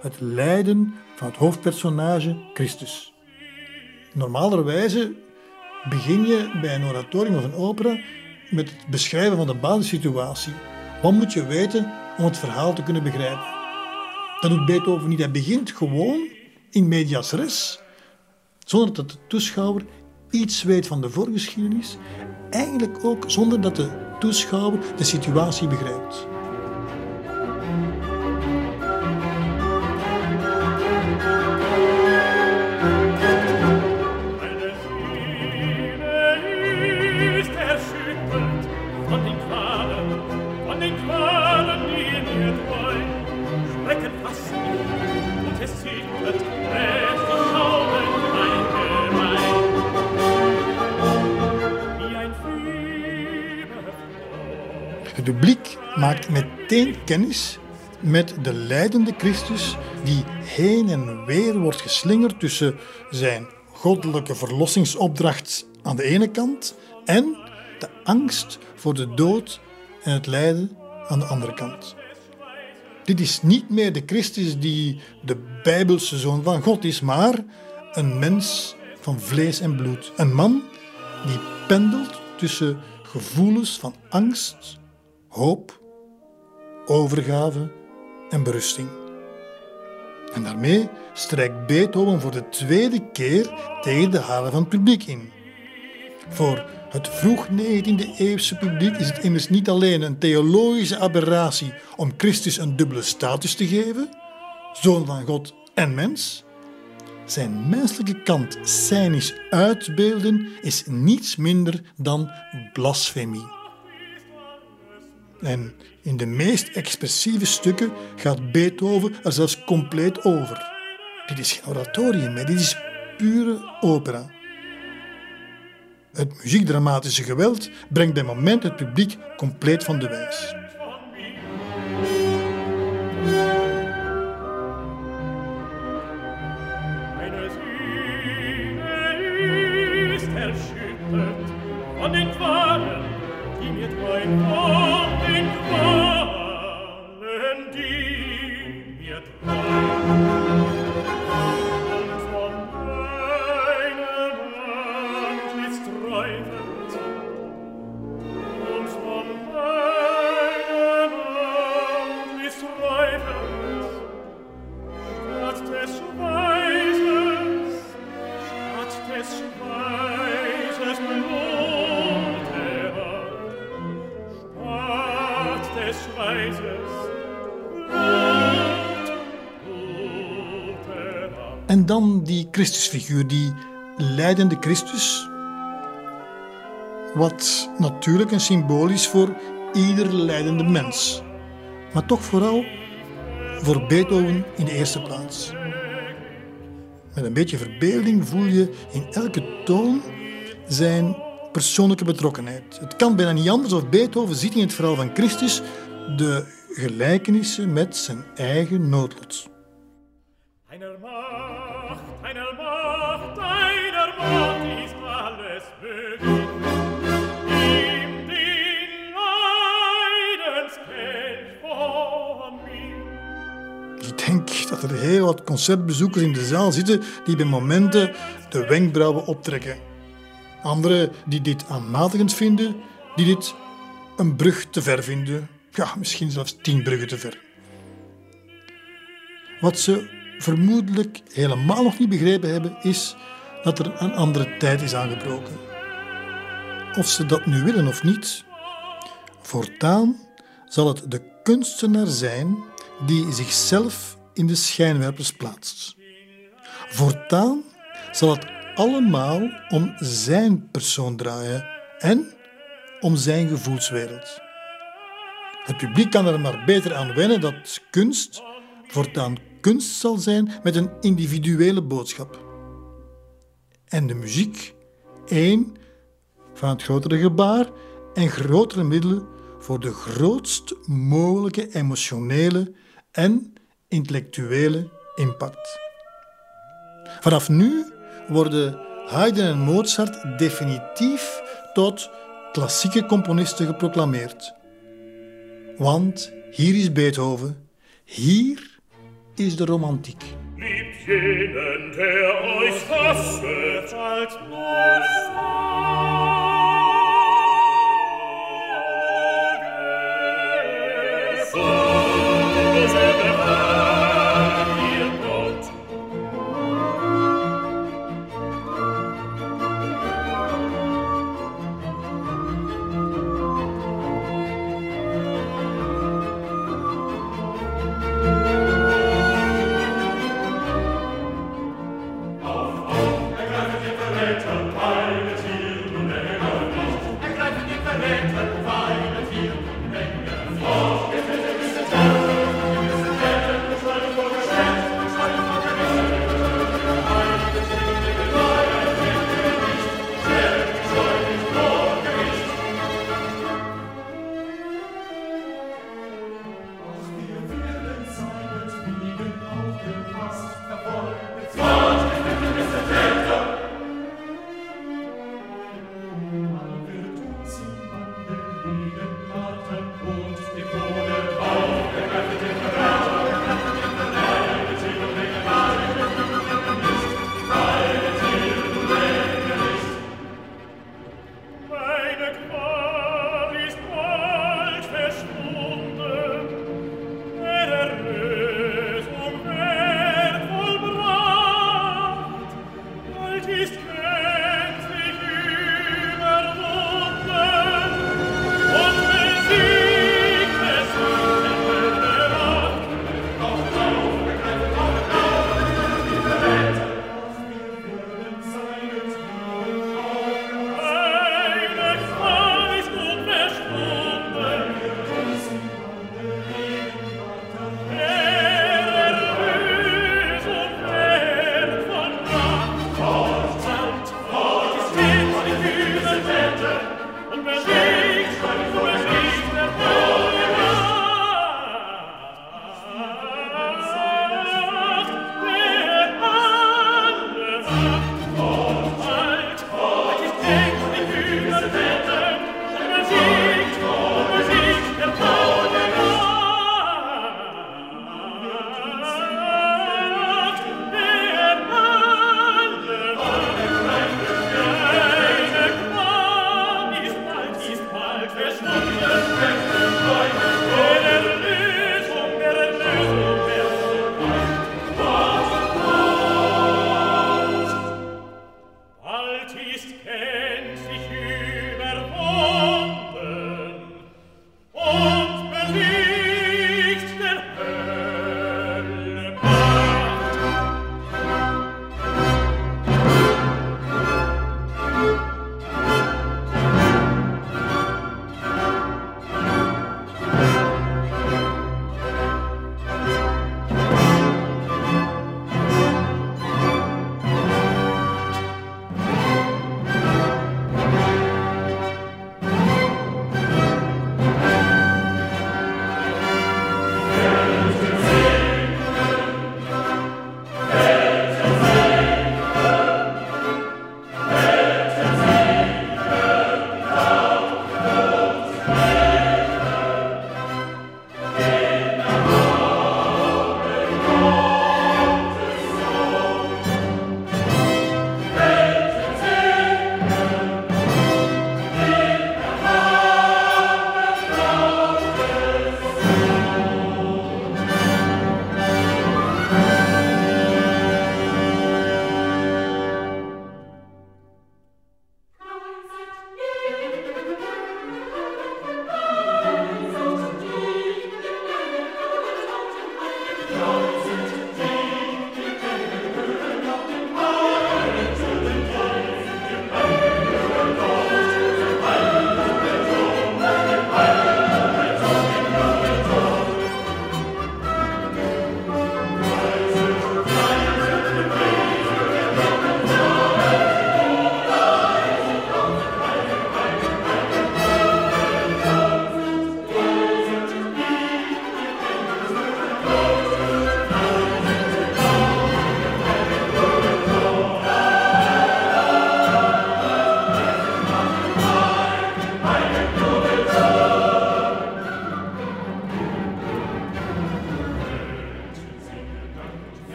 Speaker 2: het lijden van het hoofdpersonage Christus. Normalerwijze begin je bij een oratorium of een opera met het beschrijven van de basissituatie. Wat moet je weten om het verhaal te kunnen begrijpen? Dat doet Beethoven niet. Hij begint gewoon in medias res, zonder dat de toeschouwer iets weet van de voorgeschiedenis. Eigenlijk ook zonder dat de toeschouwer de situatie begrijpt. Maakt meteen kennis met de lijdende Christus die heen en weer wordt geslingerd tussen zijn goddelijke verlossingsopdracht aan de ene kant en de angst voor de dood en het lijden aan de andere kant. Dit is niet meer de Christus die de Bijbelse zoon van God is, maar een mens van vlees en bloed. Een man die pendelt tussen gevoelens van angst, hoop, overgave en berusting. En daarmee strijkt Beethoven voor de tweede keer tegen de haren van het publiek in. Voor het vroeg 19e eeuwse publiek is het immers niet alleen een theologische aberratie om Christus een dubbele status te geven, zoon van God en mens. Zijn menselijke kant cynisch uitbeelden is niets minder dan blasfemie. En in de meest expressieve stukken gaat Beethoven er zelfs compleet over. Dit is geen oratorium, meer, dit is pure opera. Het muziekdramatische geweld brengt bij moment het publiek compleet van de wijs.
Speaker 7: Von den Qualen, die mir treu
Speaker 2: Christusfiguur, die leidende Christus. Wat natuurlijk een symbool is voor ieder leidende mens. Maar toch vooral voor Beethoven in de eerste plaats. Met een beetje verbeelding voel je in elke toon zijn persoonlijke betrokkenheid. Het kan bijna niet anders of Beethoven ziet in het verhaal van Christus de gelijkenissen met zijn eigen noodlot. Ik denk dat er heel wat concertbezoekers in de zaal zitten die bij momenten de wenkbrauwen optrekken. Anderen die dit aanmatigend vinden, die dit een brug te ver vinden. Ja, misschien zelfs tien bruggen te ver. Wat ze vermoedelijk helemaal nog niet begrepen hebben, is dat er een andere tijd is aangebroken. Of ze dat nu willen of niet, voortaan zal het de kunstenaar zijn die zichzelf in de schijnwerpers plaatst. Voortaan zal het allemaal om zijn persoon draaien en om zijn gevoelswereld. Het publiek kan er maar beter aan wennen dat kunst voortaan kunst zal zijn met een individuele boodschap. En de muziek één van het grotere gebaar en grotere middelen voor de grootst mogelijke emotionele en intellectuele impact. Vanaf nu worden Haydn en Mozart definitief tot klassieke componisten geproclameerd. Want hier is Beethoven, hier is de romantiek.
Speaker 7: jenen, der euch hasset, als nur